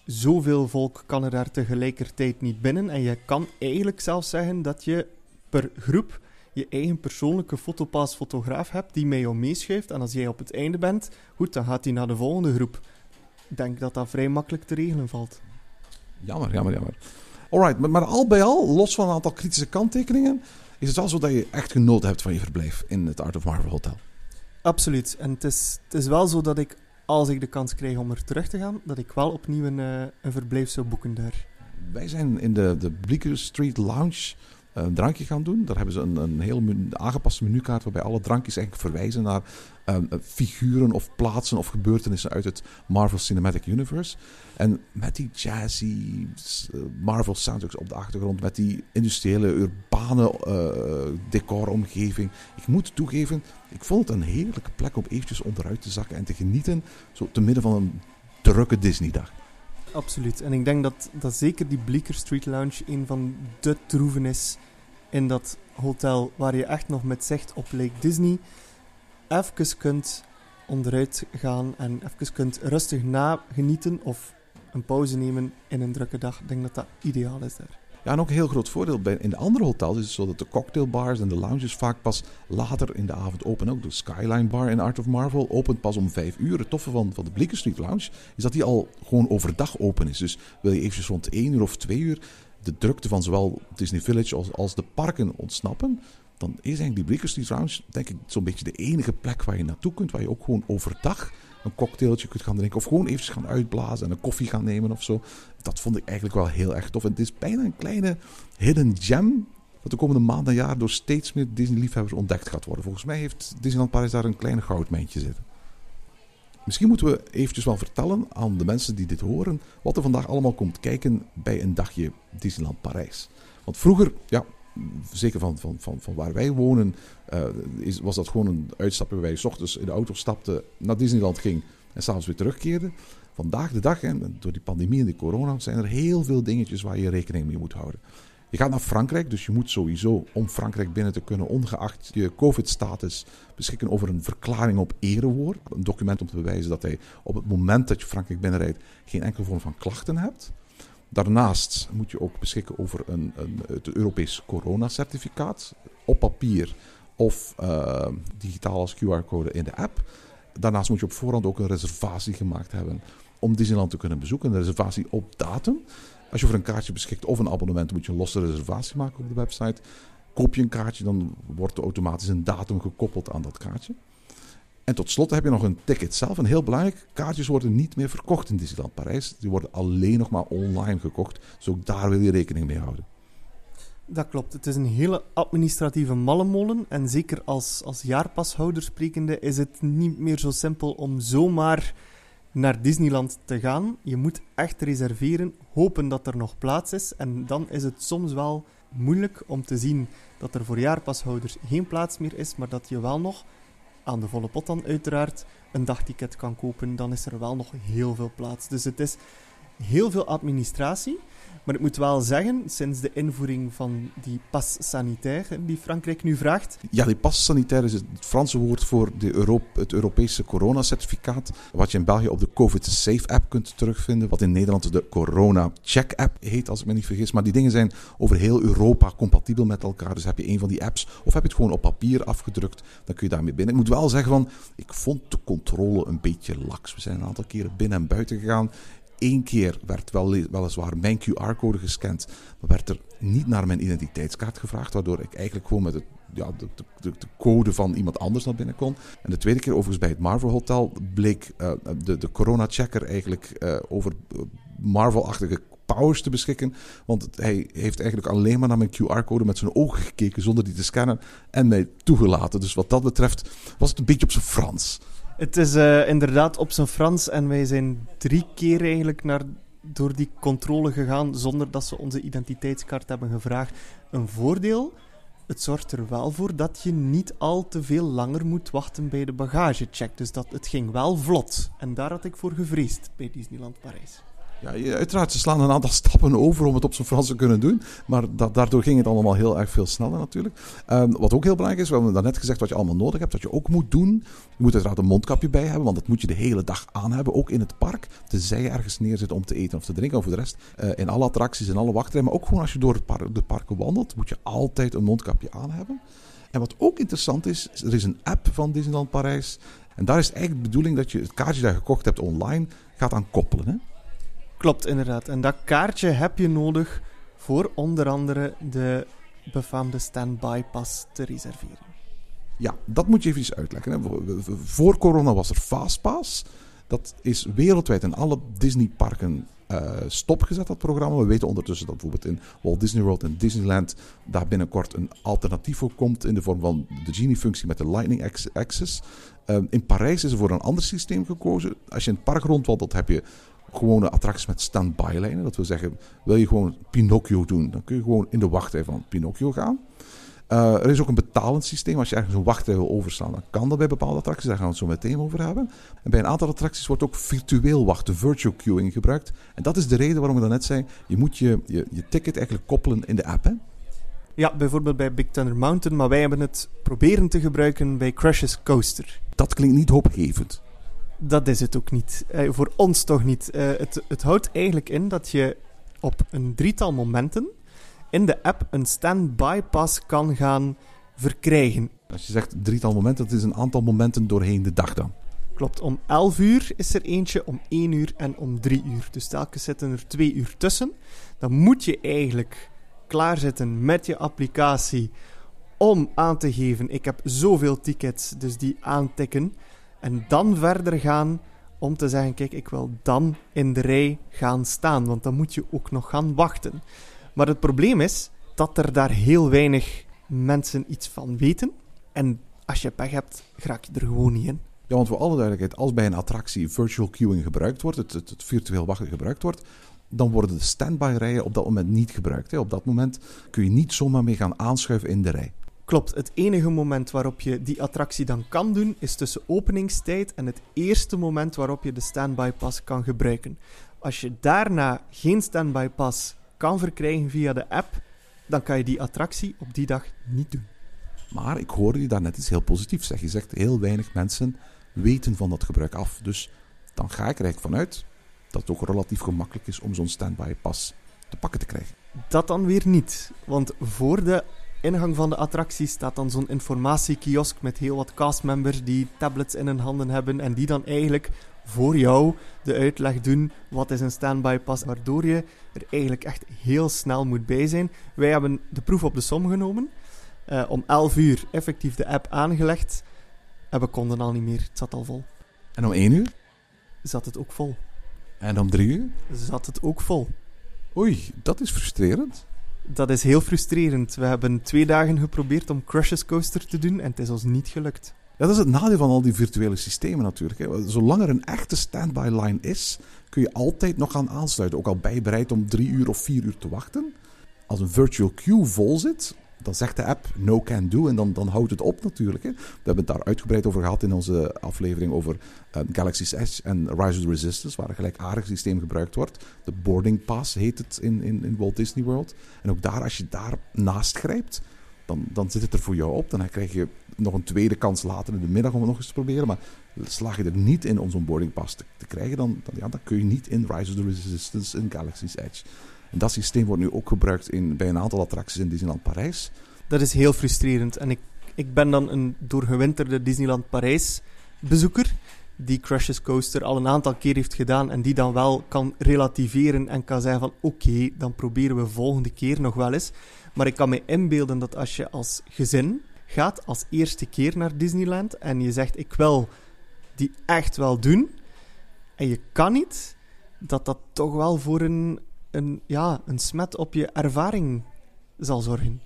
Zoveel volk kan er daar tegelijkertijd niet binnen. En je kan eigenlijk zelfs zeggen dat je per groep je eigen persoonlijke fotopas-fotograaf hebt die met jou meeschuift. En als jij op het einde bent, goed, dan gaat hij naar de volgende groep. Ik denk dat dat vrij makkelijk te regelen valt. Jammer, jammer, jammer. Alright, maar, maar al bij al, los van een aantal kritische kanttekeningen, is het wel zo dat je echt genoten hebt van je verblijf in het Art of Marvel Hotel. Absoluut. En het is, het is wel zo dat ik, als ik de kans krijg om er terug te gaan, dat ik wel opnieuw een, uh, een verblijf zou boeken daar. Wij zijn in de, de Bleecker Street Lounge een drankje gaan doen. Daar hebben ze een, een heel aangepaste menukaart waarbij alle drankjes eigenlijk verwijzen naar um, figuren of plaatsen of gebeurtenissen uit het Marvel Cinematic Universe. En met die jazzy uh, Marvel soundtracks op de achtergrond, met die industriële, urbane uh, decoromgeving. Ik moet toegeven, ik vond het een heerlijke plek om eventjes onderuit te zakken en te genieten, zo te midden van een drukke Disneydag. Absoluut. En ik denk dat, dat zeker die Bleecker Street Lounge een van de troeven is in dat hotel waar je echt nog met zicht op Lake Disney even kunt onderuit gaan en even kunt rustig nagenieten of een pauze nemen in een drukke dag. Ik denk dat dat ideaal is daar. Ja, en ook een heel groot voordeel bij, in de andere hotels is het zo dat de cocktailbars en de lounges vaak pas later in de avond open. Ook de Skyline Bar in Art of Marvel opent pas om vijf uur. Het toffe van, van de Bleecker Street Lounge is dat die al gewoon overdag open is. Dus wil je eventjes rond één uur of twee uur de drukte van zowel Disney Village als, als de parken ontsnappen, dan is eigenlijk die Bleecker Street Lounge denk ik zo'n beetje de enige plek waar je naartoe kunt, waar je ook gewoon overdag een cocktailtje kunt gaan drinken of gewoon eventjes gaan uitblazen en een koffie gaan nemen of zo. Dat vond ik eigenlijk wel heel erg tof. Het is bijna een kleine hidden gem dat de komende maanden en jaar door steeds meer Disney-liefhebbers ontdekt gaat worden. Volgens mij heeft Disneyland Paris daar een kleine goudmijntje zitten. Misschien moeten we eventjes wel vertellen aan de mensen die dit horen, wat er vandaag allemaal komt kijken bij een dagje Disneyland Parijs. Want vroeger, ja, zeker van, van, van, van waar wij wonen, uh, is, was dat gewoon een uitstapje waarbij je s ochtends in de auto stapte, naar Disneyland ging en s'avonds weer terugkeerde. Vandaag de dag, en door die pandemie en de corona, zijn er heel veel dingetjes waar je rekening mee moet houden. Je gaat naar Frankrijk, dus je moet sowieso om Frankrijk binnen te kunnen, ongeacht je COVID-status, beschikken over een verklaring op erewoord. Een document om te bewijzen dat hij op het moment dat je Frankrijk binnenrijdt geen enkele vorm van klachten hebt. Daarnaast moet je ook beschikken over een, een, het Europees coronacertificaat op papier of uh, digitaal als QR-code in de app. Daarnaast moet je op voorhand ook een reservatie gemaakt hebben om Disneyland te kunnen bezoeken. Een reservatie op datum. Als je voor een kaartje beschikt of een abonnement, moet je een losse reservatie maken op de website. Koop je een kaartje, dan wordt er automatisch een datum gekoppeld aan dat kaartje. En tot slot heb je nog een ticket zelf. En heel belangrijk, kaartjes worden niet meer verkocht in Disneyland Parijs. Die worden alleen nog maar online gekocht. Dus ook daar wil je rekening mee houden. Dat klopt. Het is een hele administratieve mallenmolen. En zeker als, als jaarpashouder sprekende is het niet meer zo simpel om zomaar naar Disneyland te gaan. Je moet echt reserveren, hopen dat er nog plaats is. En dan is het soms wel moeilijk om te zien dat er voor jaarpashouders geen plaats meer is, maar dat je wel nog aan de volle pot dan uiteraard een dagticket kan kopen. Dan is er wel nog heel veel plaats. Dus het is heel veel administratie. Maar ik moet wel zeggen, sinds de invoering van die pas sanitaire die Frankrijk nu vraagt. Ja, die pas sanitaire is het Franse woord voor de Europe, het Europese coronacertificaat. Wat je in België op de COVID Safe app kunt terugvinden. Wat in Nederland de Corona Check app heet, als ik me niet vergis. Maar die dingen zijn over heel Europa compatibel met elkaar. Dus heb je een van die apps of heb je het gewoon op papier afgedrukt, dan kun je daarmee binnen. Ik moet wel zeggen van, ik vond de controle een beetje laks. We zijn een aantal keren binnen en buiten gegaan Eén keer werd wel, weliswaar mijn QR-code gescand, maar werd er niet naar mijn identiteitskaart gevraagd, waardoor ik eigenlijk gewoon met het, ja, de, de, de, code van iemand anders naar binnen kon. En de tweede keer, overigens bij het Marvel Hotel, bleek uh, de, de corona-checker eigenlijk uh, over Marvel-achtige powers te beschikken. Want hij heeft eigenlijk alleen maar naar mijn QR-code met zijn ogen gekeken zonder die te scannen en mij toegelaten. Dus wat dat betreft was het een beetje op zijn Frans. Het is uh, inderdaad op zijn Frans en wij zijn drie keer eigenlijk naar, door die controle gegaan zonder dat ze onze identiteitskaart hebben gevraagd. Een voordeel, het zorgt er wel voor dat je niet al te veel langer moet wachten bij de bagagecheck. Dus dat, het ging wel vlot. En daar had ik voor gevreesd bij Disneyland Parijs. Ja, uiteraard, ze slaan een aantal <laughs> stappen over om het op zijn Frans te kunnen doen. Maar daardoor ging het allemaal heel erg veel sneller natuurlijk. Um, wat ook heel belangrijk is, we hebben net gezegd wat je allemaal nodig hebt. Wat je ook moet doen, je moet uiteraard een mondkapje bij hebben. Want dat moet je de hele dag aan hebben, ook in het park. Tenzij je ergens neerzit om te eten of te drinken. Of voor de rest, uh, in alle attracties, in alle wachtrijen. Maar ook gewoon als je door het park, de parken wandelt, moet je altijd een mondkapje aan hebben. En wat ook interessant is, er is een app van Disneyland Parijs. En daar is eigenlijk de bedoeling dat je het kaartje dat je gekocht hebt online gaat aan koppelen. Klopt, inderdaad. En dat kaartje heb je nodig voor onder andere de befaamde standby pas te reserveren. Ja, dat moet je even uitleggen. Voor corona was er Fastpass. Dat is wereldwijd in alle Disneyparken uh, stopgezet, dat programma. We weten ondertussen dat bijvoorbeeld in Walt Disney World en Disneyland daar binnenkort een alternatief voor komt in de vorm van de Genie-functie met de Lightning Access. Uh, in Parijs is er voor een ander systeem gekozen. Als je in het park rondwandelt, heb je gewone attracties met stand-by-lijnen. Dat wil zeggen, wil je gewoon Pinocchio doen, dan kun je gewoon in de wachtrij van Pinocchio gaan. Uh, er is ook een betalend systeem. Als je ergens een wachtrij wil overslaan, dan kan dat bij bepaalde attracties. Daar gaan we het zo meteen over hebben. En bij een aantal attracties wordt ook virtueel wachten, virtual queuing gebruikt. En dat is de reden waarom ik daarnet zei, je moet je, je, je ticket eigenlijk koppelen in de app. Hè? Ja, bijvoorbeeld bij Big Thunder Mountain, maar wij hebben het proberen te gebruiken bij Crush's Coaster. Dat klinkt niet hoopgevend dat is het ook niet. Uh, voor ons toch niet. Uh, het, het houdt eigenlijk in dat je op een drietal momenten in de app een standby pas kan gaan verkrijgen. Als je zegt drietal momenten, dat is een aantal momenten doorheen de dag dan. Klopt, om 11 uur is er eentje, om 1 uur en om 3 uur. Dus telkens zitten er 2 uur tussen. Dan moet je eigenlijk klaarzitten met je applicatie om aan te geven: ik heb zoveel tickets, dus die aantikken. En dan verder gaan om te zeggen: kijk, ik wil dan in de rij gaan staan. Want dan moet je ook nog gaan wachten. Maar het probleem is dat er daar heel weinig mensen iets van weten. En als je pech hebt, raak je er gewoon niet in. Ja, want voor alle duidelijkheid, als bij een attractie virtual queuing gebruikt wordt, het, virtueel wachten gebruikt wordt, dan worden de standby rijen op dat moment niet gebruikt. Op dat moment kun je niet zomaar mee gaan aanschuiven in de rij. Klopt, het enige moment waarop je die attractie dan kan doen is tussen openingstijd en het eerste moment waarop je de standby pas kan gebruiken. Als je daarna geen standby pas kan verkrijgen via de app, dan kan je die attractie op die dag niet doen. Maar ik hoorde je daar net iets heel positiefs zeggen. Je zegt heel weinig mensen weten van dat gebruik af. Dus dan ga ik er eigenlijk vanuit dat het ook relatief gemakkelijk is om zo'n standby pas te pakken te krijgen. Dat dan weer niet. Want voor de ingang van de attractie staat dan zo'n informatiekiosk met heel wat castmembers die tablets in hun handen hebben en die dan eigenlijk voor jou de uitleg doen wat is een standby pas, waardoor je er eigenlijk echt heel snel moet bij zijn. Wij hebben de proef op de som genomen. Uh, om 11 uur effectief de app aangelegd en we konden al niet meer. Het zat al vol. En om 1 uur? Zat het ook vol. En om 3 uur? Zat het ook vol. Oei, dat is frustrerend dat is heel frustrerend. We hebben twee dagen geprobeerd om Crush's Coaster te doen en het is ons niet gelukt. Dat is het nadeel van al die virtuele systemen natuurlijk. Zolang er een echte standby line is, kun je altijd nog gaan aansluiten. Ook al ben je bereid om drie uur of vier uur te wachten. Als een virtual queue vol zit, dan zegt de app no can do en dan, dan houdt het op natuurlijk. Hè. We hebben het daar uitgebreid over gehad in onze aflevering over uh, Galaxy's Edge en Rise of the Resistance, waar een gelijkaardig systeem gebruikt wordt. De boarding pass heet het in, in, in Walt Disney World. En ook daar, als je daar naast grijpt, dan, dan zit het er voor jou op. Dan krijg je nog een tweede kans later in de middag om het nog eens te proberen. Maar slaag je er niet in om zo'n boarding pass te, te krijgen, dan, dan, ja, dan kun je niet in Rise of the Resistance in Galaxy's Edge. En dat systeem wordt nu ook gebruikt in, bij een aantal attracties in Disneyland Parijs. Dat is heel frustrerend. En ik, ik ben dan een doorgewinterde Disneyland Parijs bezoeker. die Crushes Coaster al een aantal keer heeft gedaan en die dan wel kan relativeren en kan zeggen van oké, dan proberen we volgende keer nog wel eens. Maar ik kan me inbeelden dat als je als gezin gaat als eerste keer naar Disneyland en je zegt ik wil die echt wel doen en je kan niet, dat dat toch wel voor een, een, ja, een smet op je ervaring zal zorgen.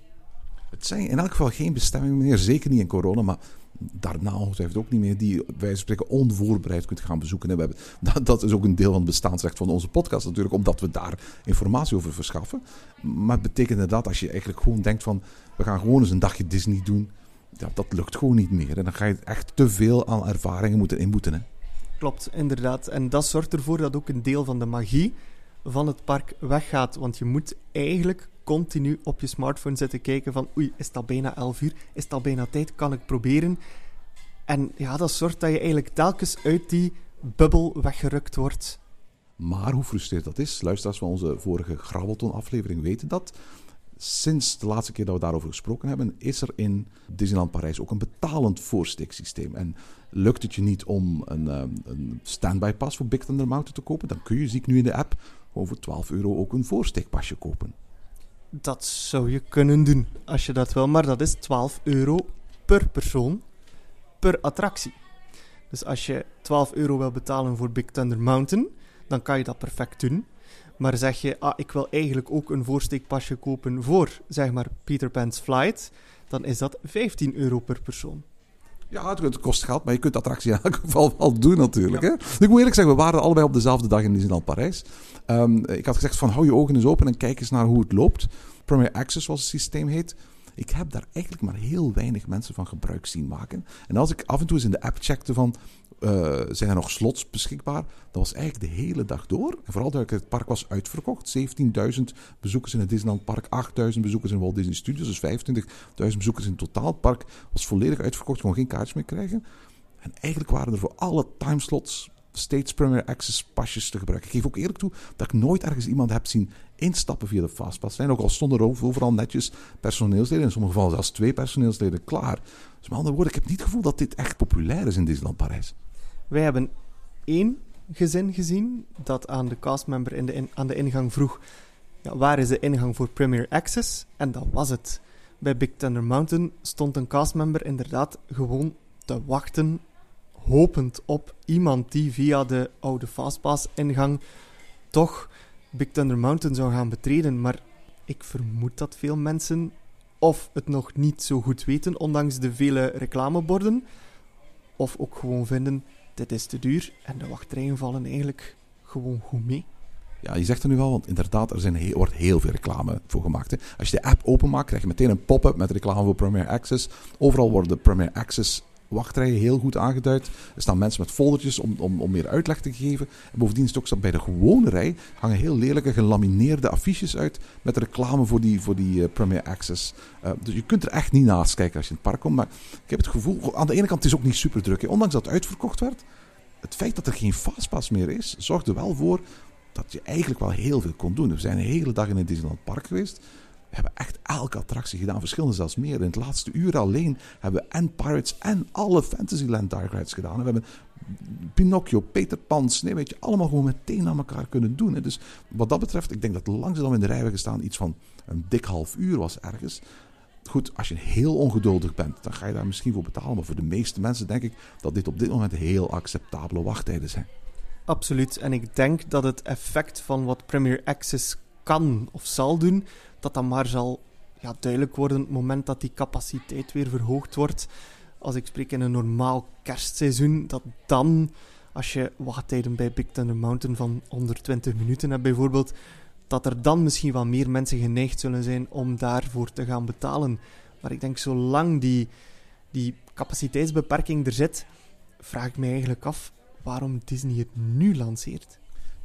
Het zijn in elk geval geen bestemmingen meer, zeker niet in corona, maar daarna ongetwijfeld ook niet meer, die wij spreken onvoorbereid kunt gaan bezoeken. En we hebben, <laughs> dat, dat, is ook een deel van het bestaansrecht van onze podcast natuurlijk, omdat we daar informatie over verschaffen. Maar het betekent inderdaad, als je eigenlijk gewoon denkt van, we gaan gewoon eens een dagje Disney doen, ja, dat lukt gewoon niet meer. En dan ga je echt te veel aan ervaringen moeten inboeten. Hè. Klopt, inderdaad. En dat zorgt ervoor dat ook een deel van de magie van het park weggaat. Want je moet eigenlijk continu op je smartphone zitten kijken van oei, is dat bijna 11 uur? Is dat bijna tijd? Kan ik proberen? En ja, dat zorgt dat je eigenlijk telkens uit die bubbel weggerukt wordt. Maar hoe frustreerd dat is, luisteraars van onze vorige Grabbelton-aflevering weten dat. Sinds de laatste keer dat we daarover gesproken hebben, is er in Disneyland Parijs ook een betalend voorsteeksysteem. En lukt het je niet om een, ehm, een standby pas voor Big Thunder Mountain te kopen, dan kun je, zie ik nu in de app, voor 12 euro ook een voorsteekpasje kopen. Dat zou je kunnen doen als je dat wil, maar dat is 12 euro per persoon per attractie. Dus als je 12 euro wil betalen voor Big Thunder Mountain, dan kan je dat perfect doen. Maar zeg je, ah, ik wil eigenlijk ook een voorsteekpasje kopen voor, zeg maar, Peter Pan's Flight, dan is dat 15 euro per persoon. Ja, het kost geld, maar je kunt de attractie in elk geval wel doen natuurlijk. Hè? Ik moet eerlijk zeggen, we waren allebei op dezelfde dag in Disneyland Parijs. Um, ik had gezegd van hou je ogen eens open en kijk eens naar hoe het loopt. Premier Access, zoals het systeem heet. Ik heb daar eigenlijk maar heel weinig mensen van gebruik zien maken. En als ik af en toe eens in de app checkte van uh, zijn er nog slots beschikbaar? Dat was eigenlijk de hele dag door. En vooral dat het park was uitverkocht. 17.000 bezoekers in het Disneyland Park, 8.000 bezoekers in Walt Disney Studios, dus 25.000 bezoekers in totaal. Het park was volledig uitverkocht, gewoon geen kaartjes meer krijgen. En eigenlijk waren er voor alle timeslots steeds Premier Access pasjes te gebruiken. Ik geef ook eerlijk toe dat ik nooit ergens iemand heb zien instappen via de Fastpass. Zijn ook al stonden er overal netjes personeelsleden, in sommige gevallen zelfs twee personeelsleden klaar. Dus met andere woorden, ik heb niet het gevoel dat dit echt populair is in Disneyland Parijs. Wij hebben één gezin gezien dat aan de castmember in de aan de ingang vroeg: ja, waar is de ingang voor Premier Access? En dat was het. Bij Big Thunder Mountain stond een castmember inderdaad gewoon te wachten, hopend op iemand die via de oude Fastpass-ingang toch Big Thunder Mountain zou gaan betreden. Maar ik vermoed dat veel mensen of het nog niet zo goed weten, ondanks de vele reclameborden, of ook gewoon vinden dit is te duur en de wachtrijen vallen eigenlijk gewoon goed mee. Ja, je zegt er nu wel, want inderdaad, er zijn heel, wordt heel veel reclame voor gemaakt. Als je de app openmaakt, krijg je meteen een pop-up met reclame voor Premier Access. Overal worden Premier Access wachtrijen heel goed aangeduid. Er staan mensen met foldertjes om, om, om meer uitleg te geven. En bovendien is het ook zo bij de gewone rij hangen heel lelijke gelamineerde affiches uit met reclame voor die, voor die uh, Premier Access. Uh, dus je kunt er echt niet naast kijken als je in het park komt. Maar ik heb het gevoel, aan de ene kant het is ook niet super druk. Ondanks dat het uitverkocht werd, het feit dat er geen fastpass meer is, zorgde er wel voor dat je eigenlijk wel heel veel kon doen. We zijn een hele dag in het Disneyland Park geweest. We hebben echt elke attractie gedaan, verschillende zelfs meer. In het laatste uur alleen hebben we en Pirates en alle Fantasyland Dark Rides gedaan. we hebben Pinocchio, Peter Pan, Sneeuwwitje, allemaal gewoon meteen aan elkaar kunnen doen. Dus wat dat betreft, ik denk dat langzaam in de rij hebben gestaan iets van een dik half uur was ergens. Goed, als je heel ongeduldig bent, dan ga je daar misschien voor betalen. Maar voor de meeste mensen denk ik dat dit op dit moment heel acceptabele wachttijden zijn. Absoluut. En ik denk dat het effect van wat Premier Access kan of zal doen, dat dat maar zal duidelijk worden op het moment dat die capaciteit weer verhoogd wordt. Als ik spreek in een normaal kerstseizoen, dat dan, als je wachttijden bij Big Thunder Mountain van 120 minuten hebt bijvoorbeeld, dat er dan misschien wel meer mensen geneigd zullen zijn om daarvoor te gaan betalen. Maar ik denk, zolang die, die capaciteitsbeperking er zit, vraag ik me eigenlijk af waarom Disney het nu lanceert.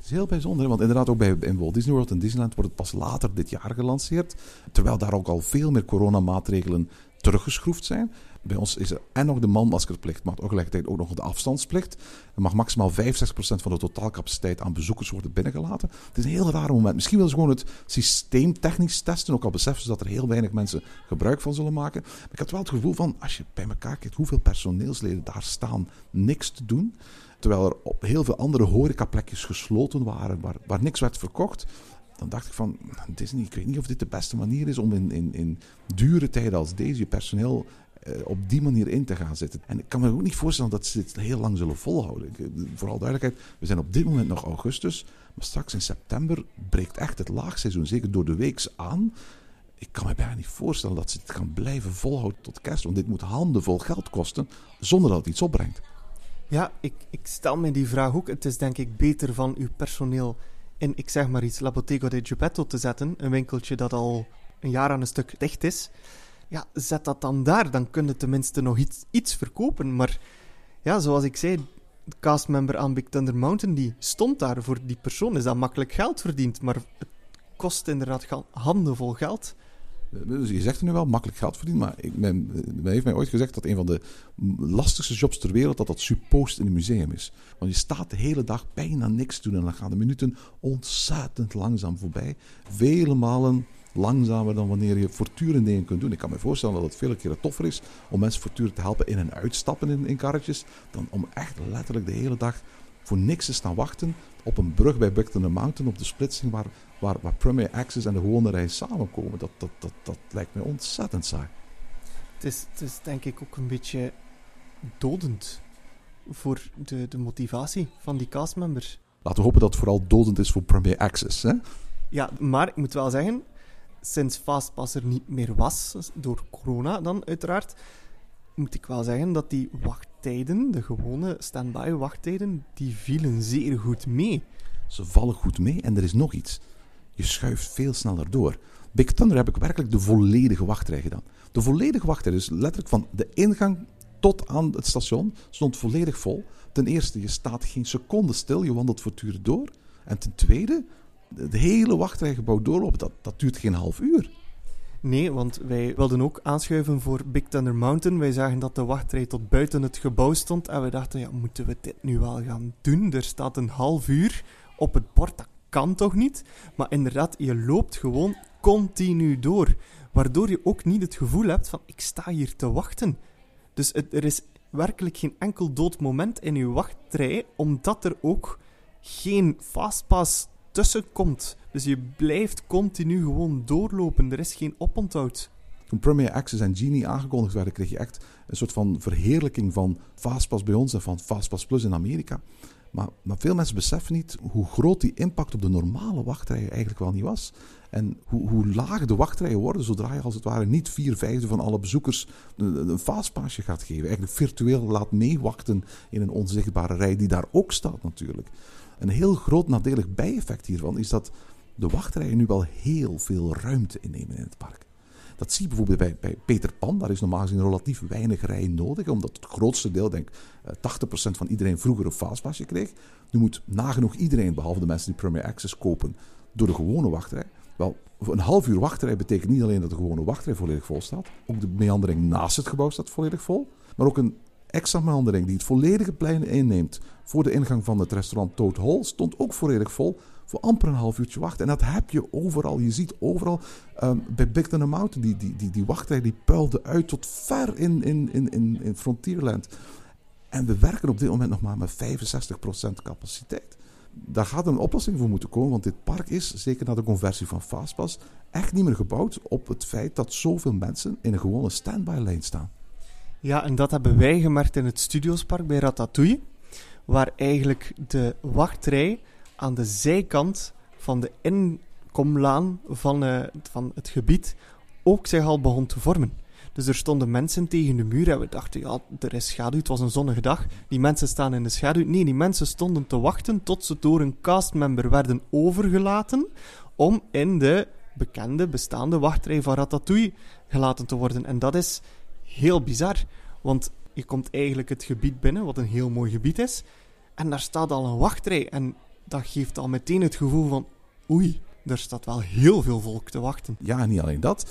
Is heel bijzonder, want inderdaad ook bij in Walt Disney World en Disneyland wordt het pas later dit jaar gelanceerd. Terwijl daar ook al veel meer coronamaatregelen teruggeschroefd zijn. Bij ons is er en nog de manmaskerplicht, maar tegelijkertijd ook nog de afstandsplicht. Er mag maximaal 65% van de totaalcapaciteit aan bezoekers worden binnengelaten. Het is een heel raar moment. Misschien willen ze gewoon het systeem technisch testen, ook al beseffen ze dat er heel weinig mensen gebruik van zullen maken. Maar ik had wel het gevoel van, als je bij elkaar kijkt hoeveel personeelsleden daar staan niks te doen. Terwijl er op heel veel andere horecaplekjes gesloten waren, waar, waar niks werd verkocht. Dan dacht ik van, Disney, ik weet niet of dit de beste manier is om in, in, in dure tijden als deze je personeel eh, op die manier in te gaan zitten. En ik kan me ook niet voorstellen dat ze dit heel lang zullen volhouden. Eh, vooral duidelijkheid, we zijn op dit moment nog augustus. Maar straks in september breekt echt het laagseizoen, zeker door de weeks aan. Ik kan me bijna niet voorstellen dat ze het gaan blijven volhouden tot kerst. Want dit moet handenvol geld kosten, zonder dat het iets opbrengt. Ja, ik, ik stel me die vraag ook. Het is denk ik beter van uw personeel in, ik zeg maar iets, La Bottega de Geppetto te zetten. Een winkeltje dat al een jaar aan een stuk dicht is. Ja, zet dat dan daar. Dan kun je tenminste nog iets, iets verkopen. Maar ja, zoals ik zei, de castmember aan Big Thunder Mountain, die stond daar. Voor die persoon is dat makkelijk geld verdiend. Maar het kost inderdaad handenvol geld. Dus je zegt er nu wel, makkelijk geld verdienen. Maar ik, men, men, heeft mij ooit gezegd dat een van de lastigste jobs ter wereld... dat dat suppost in een museum is. Want je staat de hele dag bijna niks doen... en dan gaan de minuten ontzettend langzaam voorbij. Vele malen langzamer dan wanneer je voortdurend dingen kunt doen. Ik kan me voorstellen dat het vele keren toffer is... om mensen voortdurend te helpen in- en uitstappen in, in karretjes... dan om echt letterlijk de hele dag voor niks te staan wachten op een brug bij Buck Mountain op de splitsing waar, waar, waar Premier Access en de gewone reis samenkomen. Dat, dat, dat, dat lijkt me ontzettend saai. Het is, het is denk ik ook een beetje dodend voor de, de motivatie van die castmembers. Laten we hopen dat het vooral dodend is voor Premier Access. Hè? Ja, maar ik moet wel zeggen, sinds Fastpass er niet meer was, door corona dan uiteraard, moet ik wel zeggen dat die wachttijden, de gewone standby wachttijden, die vielen zeer goed mee. Ze vallen goed mee en er is nog iets. Je schuift veel sneller door. Big Thunder heb ik werkelijk de volledige wachtrij gedaan. De volledige wachtrij, dus letterlijk van de ingang tot aan het station, stond volledig vol. Ten eerste, je staat geen seconde stil, je wandelt voortdurend door. En ten tweede, de hele wachtrijgebouw doorlopen, dat, dat duurt geen half uur. Nee, want wij wilden ook aanschuiven voor Big Thunder Mountain. Wij zagen dat de wachtrij tot buiten het gebouw stond. En we dachten, ja, moeten we dit nu wel gaan doen? Er staat een half uur op het bord. Dat kan toch niet? Maar inderdaad, je loopt gewoon continu door. Waardoor je ook niet het gevoel hebt van, ik sta hier te wachten. Dus er is werkelijk geen enkel dood moment in je wachtrij, omdat er ook geen fastpass tussen komt. Dus je blijft continu gewoon doorlopen. Er is geen oponthoud. Toen Premier Access en Genie aangekondigd werden, kreeg je echt een soort van verheerlijking van Fastpass bij ons en van Fastpass Plus in Amerika. Maar, maar, veel mensen beseffen niet hoe groot die impact op de normale wachtrijen eigenlijk wel niet was. En hoe, hoe laag de wachtrijen worden zodra je als het ware niet vier vijfde van alle bezoekers een, een fastpassje gaat geven. Eigenlijk virtueel laat meewachten in een onzichtbare rij die daar ook staat natuurlijk. Een heel groot nadelig bijeffect hiervan is dat de wachtrijen nu wel heel veel ruimte innemen in het park. Dat zie je bijvoorbeeld bij, Peter Pan. Daar is normaal gezien relatief weinig rij nodig, omdat het grootste deel, denk 80% eh, van iedereen vroeger een fastpassje kreeg. Nu moet nagenoeg iedereen, behalve de mensen die Premier Access kopen, door de gewone wachtrij. Wel, een half uur wachtrij betekent niet alleen dat de gewone wachtrij volledig vol staat. Ook de meandering naast het gebouw staat volledig vol. Maar ook een extra meandering die het volledige plein inneemt voor de ingang van het restaurant Toad Hall stond ook volledig vol voor amper een half uurtje wachten. En dat heb je overal. Je ziet overal um, bij Big Thunder Mountain, die, die, die, die wachtrij die puilde uit tot ver in, in, in, in, in Frontierland. En we werken op dit moment nog maar met 65% capaciteit. Daar gaat een oplossing voor moeten komen, want dit park is, zeker na de conversie van Fastpass, echt niet meer gebouwd op het feit dat zoveel mensen in een gewone standby-lijn staan. Ja, en dat hebben wij gemerkt in het Studiospark bij Ratatouille, waar eigenlijk de wachtrij aan de zijkant van de inkomlaan van, uh, van het gebied ook zich al begon te vormen. Dus er stonden mensen tegen de muur en we dachten, ja, er is schaduw, het was een zonnige dag. Die mensen staan in de schaduw. Nee, die mensen stonden te wachten tot ze door een castmember werden overgelaten om in de bekende, bestaande wachtrij van Ratatouille gelaten te worden. En dat is heel bizar, want je komt eigenlijk het gebied binnen, wat een heel mooi gebied is, en daar staat al een wachtrij. En dat geeft al meteen het gevoel van, oei, er staat wel heel veel volk te wachten. Ja, niet alleen dat.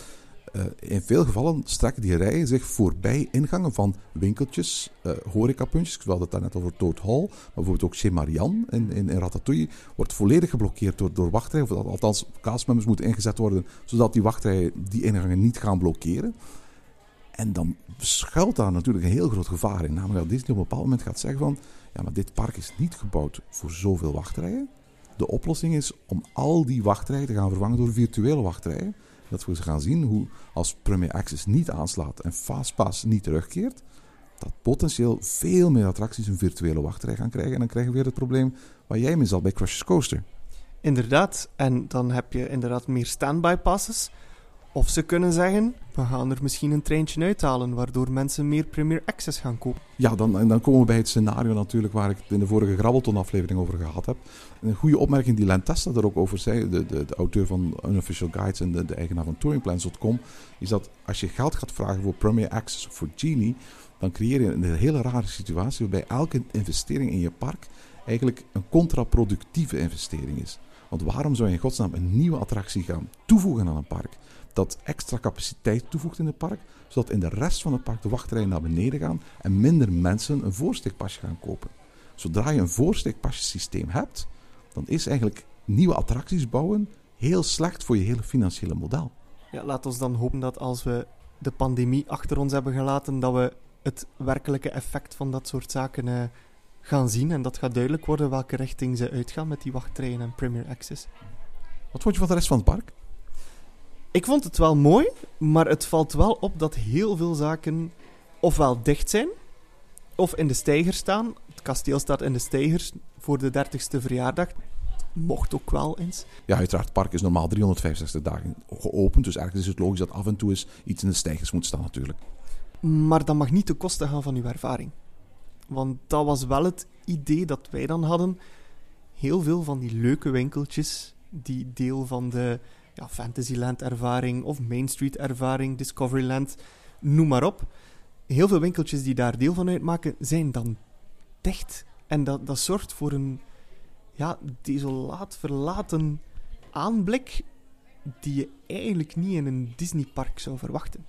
Uh, in veel gevallen strekken die rijen zich voorbij ingangen van winkeltjes, uh, horecapuntjes. Ik hadden het daarnet over Toad Hall, maar bijvoorbeeld ook Chez Marianne in, in, in, Ratatouille wordt volledig geblokkeerd door, door wachtrijen. Of althans, castmembers moeten ingezet worden zodat die wachtrijen die ingangen niet gaan blokkeren. En dan schuilt daar natuurlijk een heel groot gevaar in. Namelijk dat Disney op een bepaald moment gaat zeggen van... Ja, maar dit park is niet gebouwd voor zoveel wachtrijen. De oplossing is om al die wachtrijen te gaan vervangen door virtuele wachtrijen. Dat we gaan zien hoe als Premier Access niet aanslaat en Fastpass niet terugkeert... dat potentieel veel meer attracties een virtuele wachtrij gaan krijgen. En dan krijgen we weer het probleem waar jij mee zat bij Crush's Coaster. Inderdaad, en dan heb je inderdaad meer standby passes. Of ze kunnen zeggen, we gaan er misschien een treintje uithalen, waardoor mensen meer Premier Access gaan kopen. Ja, dan, dan komen we bij het scenario natuurlijk waar ik het in de vorige Grabbelton-aflevering over gehad heb. Een goede opmerking die Len Testa er ook over zei, de, de, de auteur van Unofficial Guides en de, de eigenaar van touringplans.com, is dat als je geld gaat vragen voor Premier Access of voor Genie, dan creëer je een hele rare situatie waarbij elke investering in je park eigenlijk een contraproductieve investering is. Want waarom zou je in godsnaam een nieuwe attractie gaan toevoegen aan een park? Dat extra capaciteit toevoegt in het park, zodat in de rest van het park de wachtrijen naar beneden gaan en minder mensen een voorsteekpasje gaan kopen. Zodra je een voorsteekpasjesysteem hebt, dan is eigenlijk nieuwe attracties bouwen heel slecht voor je hele financiële model. Ja, laat ons dan hopen dat als we de pandemie achter ons hebben gelaten, dat we het werkelijke effect van dat soort zaken uh, gaan zien. En dat gaat duidelijk worden welke richting ze uitgaan met die wachtrijen en Premier Access. Wat vond je van de rest van het park? Ik vond het wel mooi, maar het valt wel op dat heel veel zaken ofwel dicht zijn, of in de steiger staan. Het kasteel staat in de steigers voor de 30ste verjaardag. Mocht ook wel eens. Ja, uiteraard. Het park is normaal 365 dagen geopend. Dus eigenlijk is het logisch dat af en toe eens iets in de steigers moet staan, natuurlijk. Maar dat mag niet ten koste gaan van uw ervaring. Want dat was wel het idee dat wij dan hadden. Heel veel van die leuke winkeltjes, die deel van de ja, Fantasyland-ervaring of Main Street-ervaring, Discoveryland, noem maar op. Heel veel winkeltjes die daar deel van uitmaken, zijn dan dicht. En dat, dat zorgt voor een ja, desolaat verlaten aanblik die je eigenlijk niet in een Disneypark zou verwachten.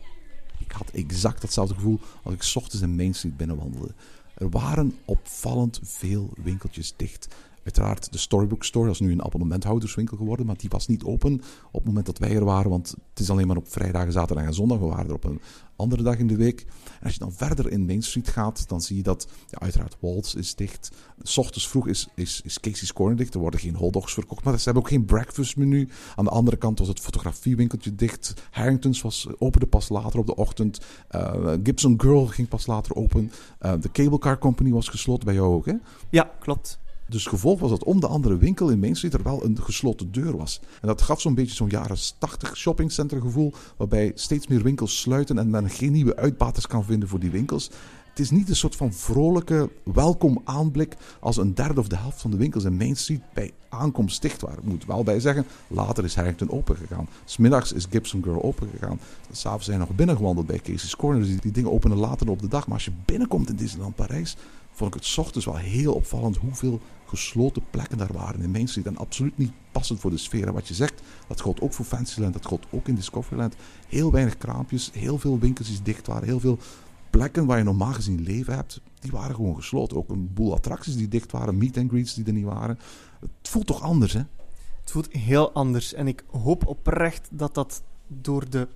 Ik had exact datzelfde gevoel als ik ochtends in Main Street binnenwandelde. Er waren opvallend veel winkeltjes dicht. Uiteraard de Storybook Store, dat is nu een abonnementhouderswinkel geworden, maar die was niet open op het moment dat wij er waren, want het is alleen maar op vrijdagen, zaterdag en zondag. We waren er op een andere dag in de week. En als je dan verder in Main Street gaat, dan zie je dat uiteraard Waltz is dicht. S ochtends vroeg is, is, is Casey's Corner dicht. Er worden geen hotdogs verkocht, maar ze hebben ook geen breakfast menu. Aan de andere kant was het fotografiewinkeltje dicht. Harrington's was, opende pas later op de ochtend. Uh, Gibson Girl ging pas later open. Uh, de Cable Car Company was gesloten bij jou ook, hè? Ja, klopt. Dus het gevolg was dat om de andere winkel in Main Street er wel een gesloten deur was. En dat gaf zo'n beetje zo'n jaren 80 shoppingcenter gevoel, waarbij steeds meer winkels sluiten en men geen nieuwe uitbaters kan vinden voor die winkels. Het is niet een soort van vrolijke welkom aanblik als een derde of de helft van de winkels in Main Street bij aankomst dicht waren. Ik moet wel bij zeggen, later is Harrington open gegaan. Smiddags is Gibson Girl open gegaan. S'avonds zijn nog binnengewandeld bij Casey's Corner. Die dingen openen later op de dag. Maar als je binnenkomt in Disneyland Parijs, vond ik het ochtends wel heel opvallend hoeveel gesloten plekken daar waren in Main Street. En absoluut niet passend voor de sfeer. En wat je zegt, dat geldt ook voor Fantasyland, dat geldt ook in Discoveryland. Heel weinig kraampjes, heel veel winkels die dicht waren, heel veel plekken waar je normaal gezien leven hebt, die waren gewoon gesloten. Ook een boel attracties die dicht waren, meet and greets die er niet waren. Het voelt toch anders, hè? Het voelt heel anders. En ik hoop oprecht dat dat door de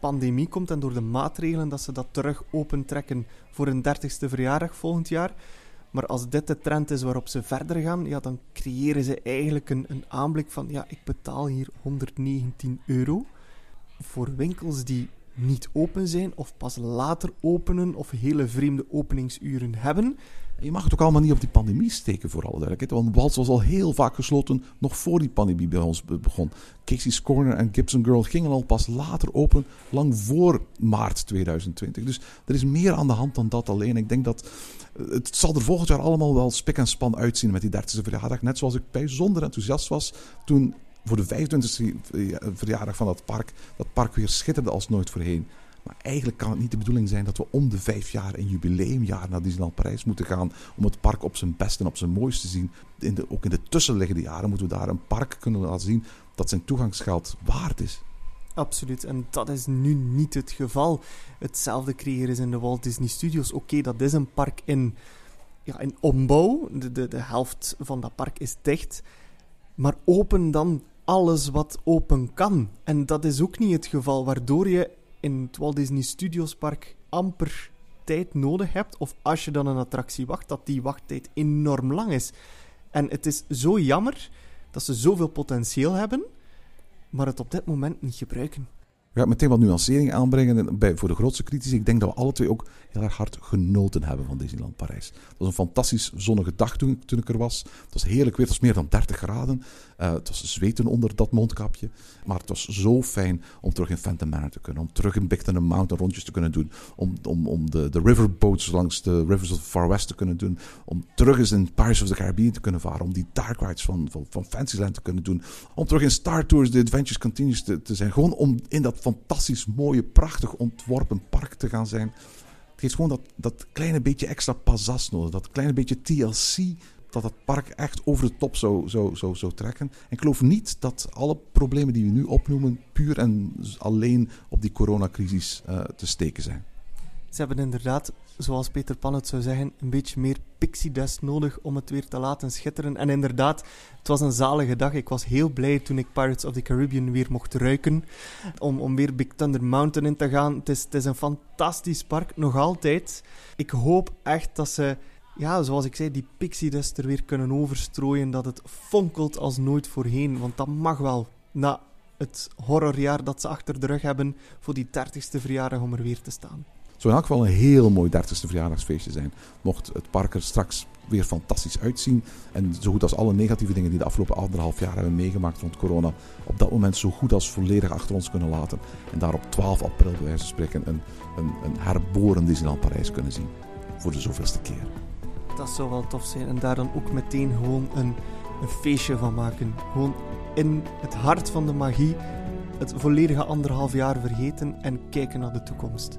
pandemie komt en door de maatregelen dat ze dat terug opentrekken voor een 30ste verjaardag volgend jaar. Maar als dit de trend is waarop ze verder gaan, ja, dan creëren ze eigenlijk een, een aanblik van: ja, ik betaal hier 119 euro voor winkels die niet open zijn of pas later openen of hele vreemde openingsuren hebben. Je mag het ook allemaal niet op die pandemie steken, voor alle duidelijkheid. Want Waltz was al heel vaak gesloten, nog voor die pandemie bij ons begon. Casey's Corner en Gibson Girl gingen al pas later open, lang voor maart 2020. Dus er is meer aan de hand dan dat alleen. Ik denk dat eh, het zal er volgend jaar allemaal wel spik en span uitzien met die 30e verjaardag. Net zoals ik bijzonder enthousiast was toen voor de 25e verjaardag van dat park, dat park weer schitterde als nooit voorheen. Maar eigenlijk kan het niet de bedoeling zijn dat we om de vijf jaar een jubileumjaar naar Disneyland Parijs moeten gaan. Om het park op zijn best en op zijn mooist te zien. In de, ook in de tussenliggende jaren moeten we daar een park kunnen laten zien dat zijn toegangsgeld waard is. Absoluut, en dat is nu niet het geval. Hetzelfde creëren is in de Walt Disney Studios. Oké, dat is een park in, ja, in ombouw. De, de, de helft van dat park is dicht. Maar open dan alles wat open kan. En dat is ook niet het geval, waardoor je in het Walt Disney Studios Park amper tijd nodig hebt, of als je dan een attractie wacht, dat die wachttijd enorm lang is. En het is zo jammer dat ze zoveel potentieel hebben, maar het op dit moment niet gebruiken. Ik ga meteen wat nuancering aanbrengen bij, voor de grootste critici. Ik denk dat we alle twee ook heel erg hard genoten hebben van Disneyland Parijs. Het was een fantastisch zonnige dag toen, toen ik er was. Het was heerlijk weer, het was meer dan 30 graden. Uh, het was zweten onder dat mondkapje. Maar het was zo fijn om terug in Phantom Manor te kunnen. Om terug in Big Thunder Mountain rondjes te kunnen doen. Om, om, om de, de riverboats langs de Rivers of the Far West te kunnen doen. Om terug eens in Pirates of the Caribbean te kunnen varen. Om die dark rides van, van, van Fantasyland te kunnen doen. Om terug in Star Tours The Adventures Continues te, te zijn. Gewoon om in dat fantastisch mooie, prachtig ontworpen park te gaan zijn. Het heeft gewoon dat, dat kleine beetje extra pazas nodig. Dat kleine beetje TLC dat het park echt over de top zou, zou, zou, zou trekken. En ik geloof niet dat alle problemen die we nu opnoemen puur en alleen op die coronacrisis uh, te steken zijn. Ze hebben inderdaad, zoals Peter Pan het zou zeggen, een beetje meer pixie dust nodig om het weer te laten schitteren. En inderdaad, het was een zalige dag. Ik was heel blij toen ik Pirates of the Caribbean weer mocht ruiken. Om, om weer Big Thunder Mountain in te gaan. Het is, het is een fantastisch park, nog altijd. Ik hoop echt dat ze ja, zoals ik zei, die pixie dust er weer kunnen overstrooien. Dat het fonkelt als nooit voorheen. Want dat mag wel. Na het horrorjaar dat ze achter de rug hebben voor die 30ste verjaardag om er weer te staan. Zou in elk geval een heel mooi 30ste verjaardagsfeestje zijn. Mocht het park er straks weer fantastisch uitzien. En zo goed als alle negatieve dingen die de afgelopen anderhalf jaar hebben meegemaakt rond corona. Op dat moment zo goed als volledig achter ons kunnen laten. En daar op 12 april bij wijze van spreken een, een, een herboren Disneyland Parijs kunnen zien. Voor de zoveelste keer. Dat zou wel tof zijn. En daar dan ook meteen gewoon een, een feestje van maken. Gewoon in het hart van de magie het volledige anderhalf jaar vergeten en kijken naar de toekomst.